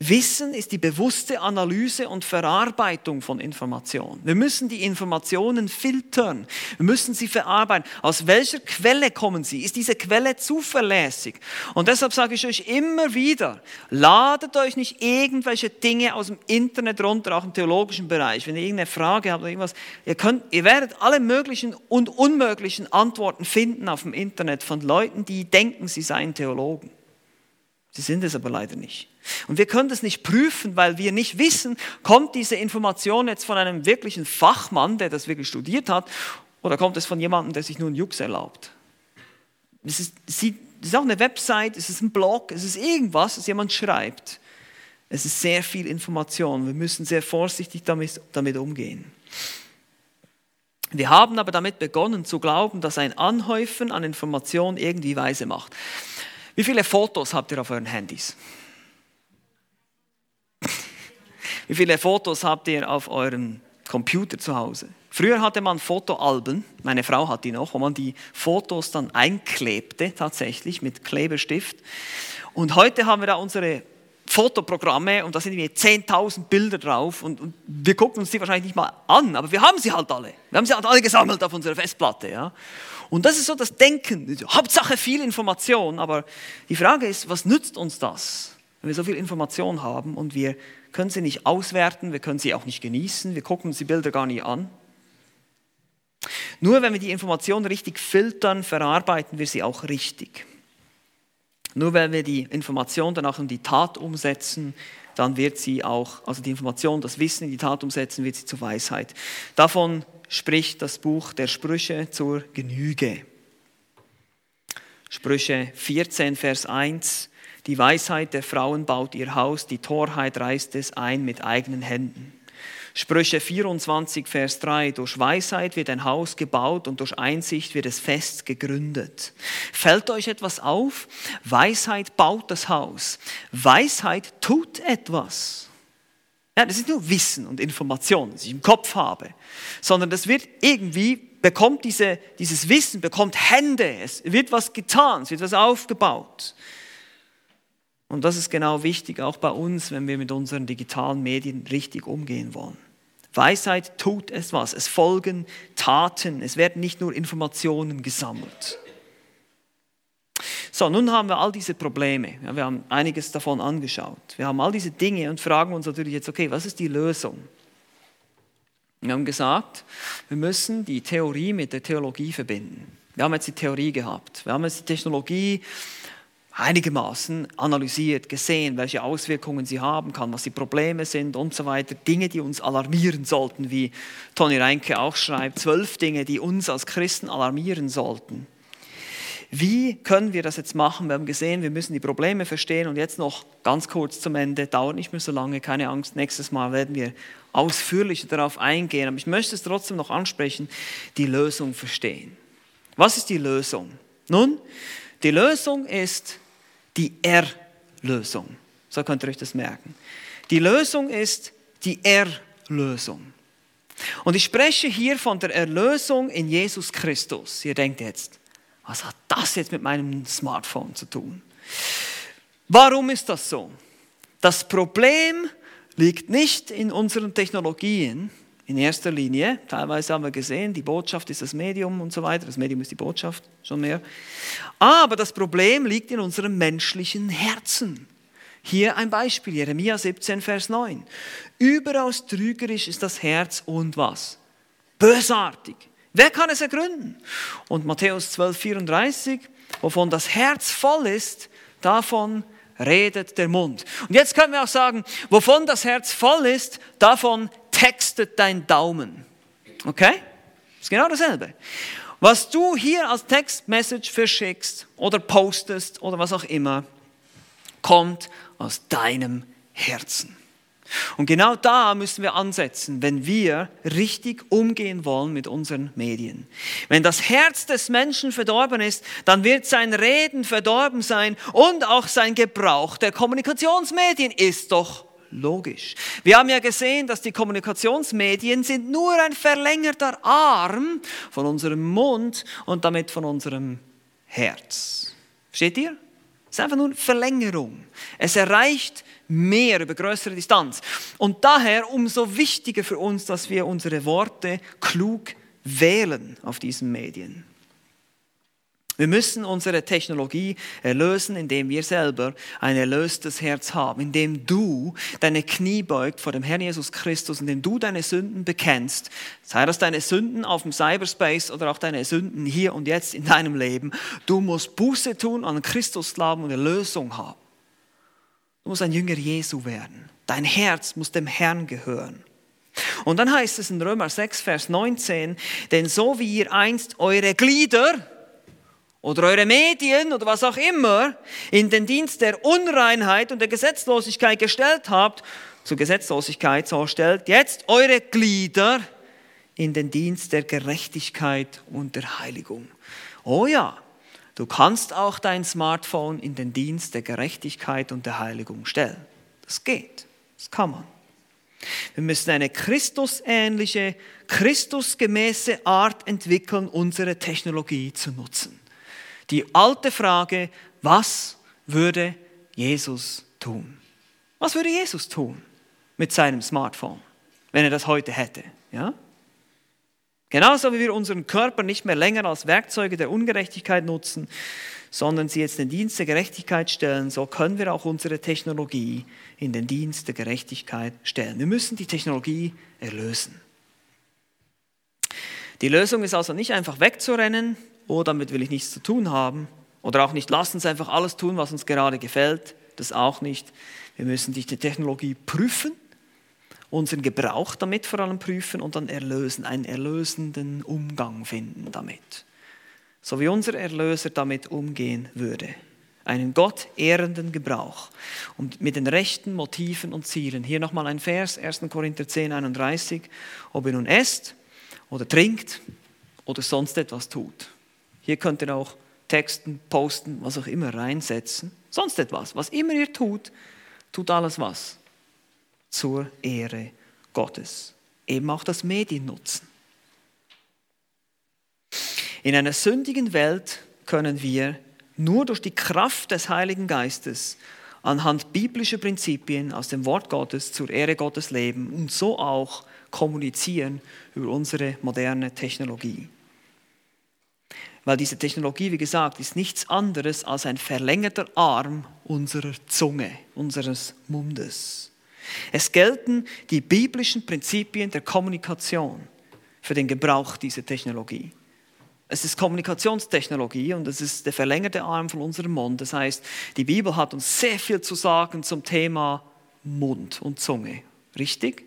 Wissen ist die bewusste Analyse und Verarbeitung von Informationen. Wir müssen die Informationen filtern. Wir müssen sie verarbeiten. Aus welcher Quelle kommen sie? Ist diese Quelle zuverlässig? Und deshalb sage ich euch immer wieder, ladet euch nicht irgendwelche Dinge aus dem Internet runter, auch im theologischen Bereich. Wenn ihr irgendeine Frage habt oder irgendwas, ihr, könnt, ihr werdet alle möglichen und unmöglichen Antworten finden auf dem Internet von Leuten, die denken, sie seien Theologen. Sie sind es aber leider nicht. Und wir können das nicht prüfen, weil wir nicht wissen, kommt diese Information jetzt von einem wirklichen Fachmann, der das wirklich studiert hat, oder kommt es von jemandem, der sich nur einen Jux erlaubt. Es ist, es ist auch eine Website, es ist ein Blog, es ist irgendwas, das jemand schreibt. Es ist sehr viel Information. Wir müssen sehr vorsichtig damit, damit umgehen. Wir haben aber damit begonnen zu glauben, dass ein Anhäufen an Informationen irgendwie weise macht. Wie viele Fotos habt ihr auf euren Handys? Wie viele Fotos habt ihr auf eurem Computer zu Hause? Früher hatte man Fotoalben, meine Frau hat die noch, wo man die Fotos dann einklebte, tatsächlich mit Klebestift. Und heute haben wir da unsere Fotoprogramme und da sind wir 10.000 Bilder drauf und, und, wir gucken uns die wahrscheinlich nicht mal an, aber wir haben sie halt alle. Wir haben sie halt alle gesammelt auf unserer Festplatte. Ja? Und das ist so das Denken. Hauptsache viel Information, aber die Frage ist, was nützt uns das, wenn wir so viel Information haben und wir können sie nicht auswerten, wir können sie auch nicht genießen, wir gucken uns die Bilder gar nicht an. Nur wenn wir die Information richtig filtern, verarbeiten wir sie auch richtig. Nur wenn wir die Information dann auch in die Tat umsetzen, dann wird sie auch, also die Information, das Wissen in die Tat umsetzen, wird sie zur Weisheit. Davon spricht das Buch der Sprüche zur Genüge. Sprüche 14, Vers 1. Die Weisheit der Frauen baut ihr Haus, die Torheit reißt es ein mit eigenen Händen. Sprüche 24, Vers 3. Durch Weisheit wird ein Haus gebaut und durch Einsicht wird es fest gegründet. Fällt euch etwas auf? Weisheit baut das Haus. Weisheit tut etwas. Ja, das ist nur Wissen und Information, das ich im Kopf habe, sondern das wird irgendwie, bekommt diese, dieses Wissen, bekommt Hände, es wird was getan, es wird was aufgebaut. Und das ist genau wichtig auch bei uns, wenn wir mit unseren digitalen Medien richtig umgehen wollen. Weisheit tut es was. Es folgen Taten. Es werden nicht nur Informationen gesammelt. So, nun haben wir all diese Probleme. Ja, wir haben einiges davon angeschaut. Wir haben all diese Dinge und fragen uns natürlich jetzt, okay, was ist die Lösung? Wir haben gesagt, wir müssen die Theorie mit der Theologie verbinden. Wir haben jetzt die Theorie gehabt. Wir haben jetzt die Technologie einigermaßen analysiert, gesehen, welche Auswirkungen sie haben kann, was die Probleme sind und so weiter. Dinge, die uns alarmieren sollten, wie Toni Reinke auch schreibt, zwölf Dinge, die uns als Christen alarmieren sollten. Wie können wir das jetzt machen? Wir haben gesehen, wir müssen die Probleme verstehen und jetzt noch ganz kurz zum Ende, dauert nicht mehr so lange, keine Angst, nächstes Mal werden wir ausführlicher darauf eingehen, aber ich möchte es trotzdem noch ansprechen, die Lösung verstehen. Was ist die Lösung? Nun, die Lösung ist die Erlösung. So könnt ihr euch das merken. Die Lösung ist die Erlösung. Und ich spreche hier von der Erlösung in Jesus Christus. Ihr denkt jetzt, was hat das jetzt mit meinem Smartphone zu tun? Warum ist das so? Das Problem liegt nicht in unseren Technologien, in erster Linie. Teilweise haben wir gesehen, die Botschaft ist das Medium und so weiter. Das Medium ist die Botschaft, schon mehr. Aber das Problem liegt in unserem menschlichen Herzen. Hier ein Beispiel, Jeremia 17, Vers 9. Überaus trügerisch ist das Herz und was? Bösartig. Wer kann es ergründen? Und Matthäus 12, 34, wovon das Herz voll ist, davon redet der Mund. Und jetzt können wir auch sagen, wovon das Herz voll ist, davon textet dein Daumen. Okay? Ist genau dasselbe. Was du hier als Textmessage verschickst oder postest oder was auch immer, kommt aus deinem Herzen. Und genau da müssen wir ansetzen, wenn wir richtig umgehen wollen mit unseren Medien. Wenn das Herz des Menschen verdorben ist, dann wird sein Reden verdorben sein und auch sein Gebrauch der Kommunikationsmedien ist doch logisch. Wir haben ja gesehen, dass die Kommunikationsmedien sind nur ein verlängerter Arm von unserem Mund und damit von unserem Herz. Versteht ihr? Es ist einfach nur eine Verlängerung. Es erreicht mehr über größere Distanz. Und daher umso wichtiger für uns, dass wir unsere Worte klug wählen auf diesen Medien. Wir müssen unsere Technologie erlösen, indem wir selber ein erlöstes Herz haben, indem du deine Knie beugt vor dem Herrn Jesus Christus, indem du deine Sünden bekennst, sei das deine Sünden auf dem Cyberspace oder auch deine Sünden hier und jetzt in deinem Leben. Du musst Buße tun, an Christus glauben und Erlösung haben. Du musst ein Jünger Jesu werden. Dein Herz muss dem Herrn gehören. Und dann heißt es in Römer 6, Vers 19, denn so wie ihr einst eure Glieder, oder eure Medien oder was auch immer in den Dienst der Unreinheit und der Gesetzlosigkeit gestellt habt, zur Gesetzlosigkeit so stellt, jetzt eure Glieder in den Dienst der Gerechtigkeit und der Heiligung. Oh ja, du kannst auch dein Smartphone in den Dienst der Gerechtigkeit und der Heiligung stellen. Das geht, das kann man. Wir müssen eine Christusähnliche, Christusgemäße Art entwickeln, unsere Technologie zu nutzen. Die alte Frage, was würde Jesus tun? Was würde Jesus tun mit seinem Smartphone, wenn er das heute hätte? Ja? Genauso wie wir unseren Körper nicht mehr länger als Werkzeuge der Ungerechtigkeit nutzen, sondern sie jetzt in den Dienst der Gerechtigkeit stellen, so können wir auch unsere Technologie in den Dienst der Gerechtigkeit stellen. Wir müssen die Technologie erlösen. Die Lösung ist also nicht einfach wegzurennen, oh, damit will ich nichts zu tun haben. Oder auch nicht, lass uns einfach alles tun, was uns gerade gefällt. Das auch nicht. Wir müssen die Technologie prüfen, unseren Gebrauch damit vor allem prüfen und dann erlösen, einen erlösenden Umgang finden damit. So wie unser Erlöser damit umgehen würde. einen Gott ehrenden Gebrauch und mit den rechten Motiven und Zielen. Hier nochmal ein Vers, 1. Korinther 10, 31. Ob ihr nun esst oder trinkt oder sonst etwas tut. Hier könnt ihr auch Texten, Posten, was auch immer reinsetzen. Sonst etwas. Was immer ihr tut, tut alles was? Zur Ehre Gottes. Eben auch das Medien nutzen. In einer sündigen Welt können wir nur durch die Kraft des Heiligen Geistes anhand biblischer Prinzipien aus dem Wort Gottes zur Ehre Gottes leben und so auch kommunizieren über unsere moderne Technologie. Weil diese Technologie, wie gesagt, ist nichts anderes als ein verlängerter Arm unserer Zunge, unseres Mundes. Es gelten die biblischen Prinzipien der Kommunikation für den Gebrauch dieser Technologie. Es ist Kommunikationstechnologie und es ist der verlängerte Arm von unserem Mund. Das heißt, die Bibel hat uns sehr viel zu sagen zum Thema Mund und Zunge. Richtig?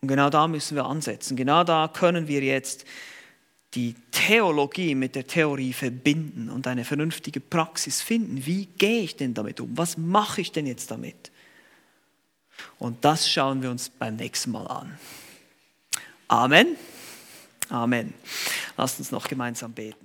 Und genau da müssen wir ansetzen. Genau da können wir jetzt die Theologie mit der Theorie verbinden und eine vernünftige Praxis finden. Wie gehe ich denn damit um? Was mache ich denn jetzt damit? Und das schauen wir uns beim nächsten Mal an. Amen. Amen. Lasst uns noch gemeinsam beten.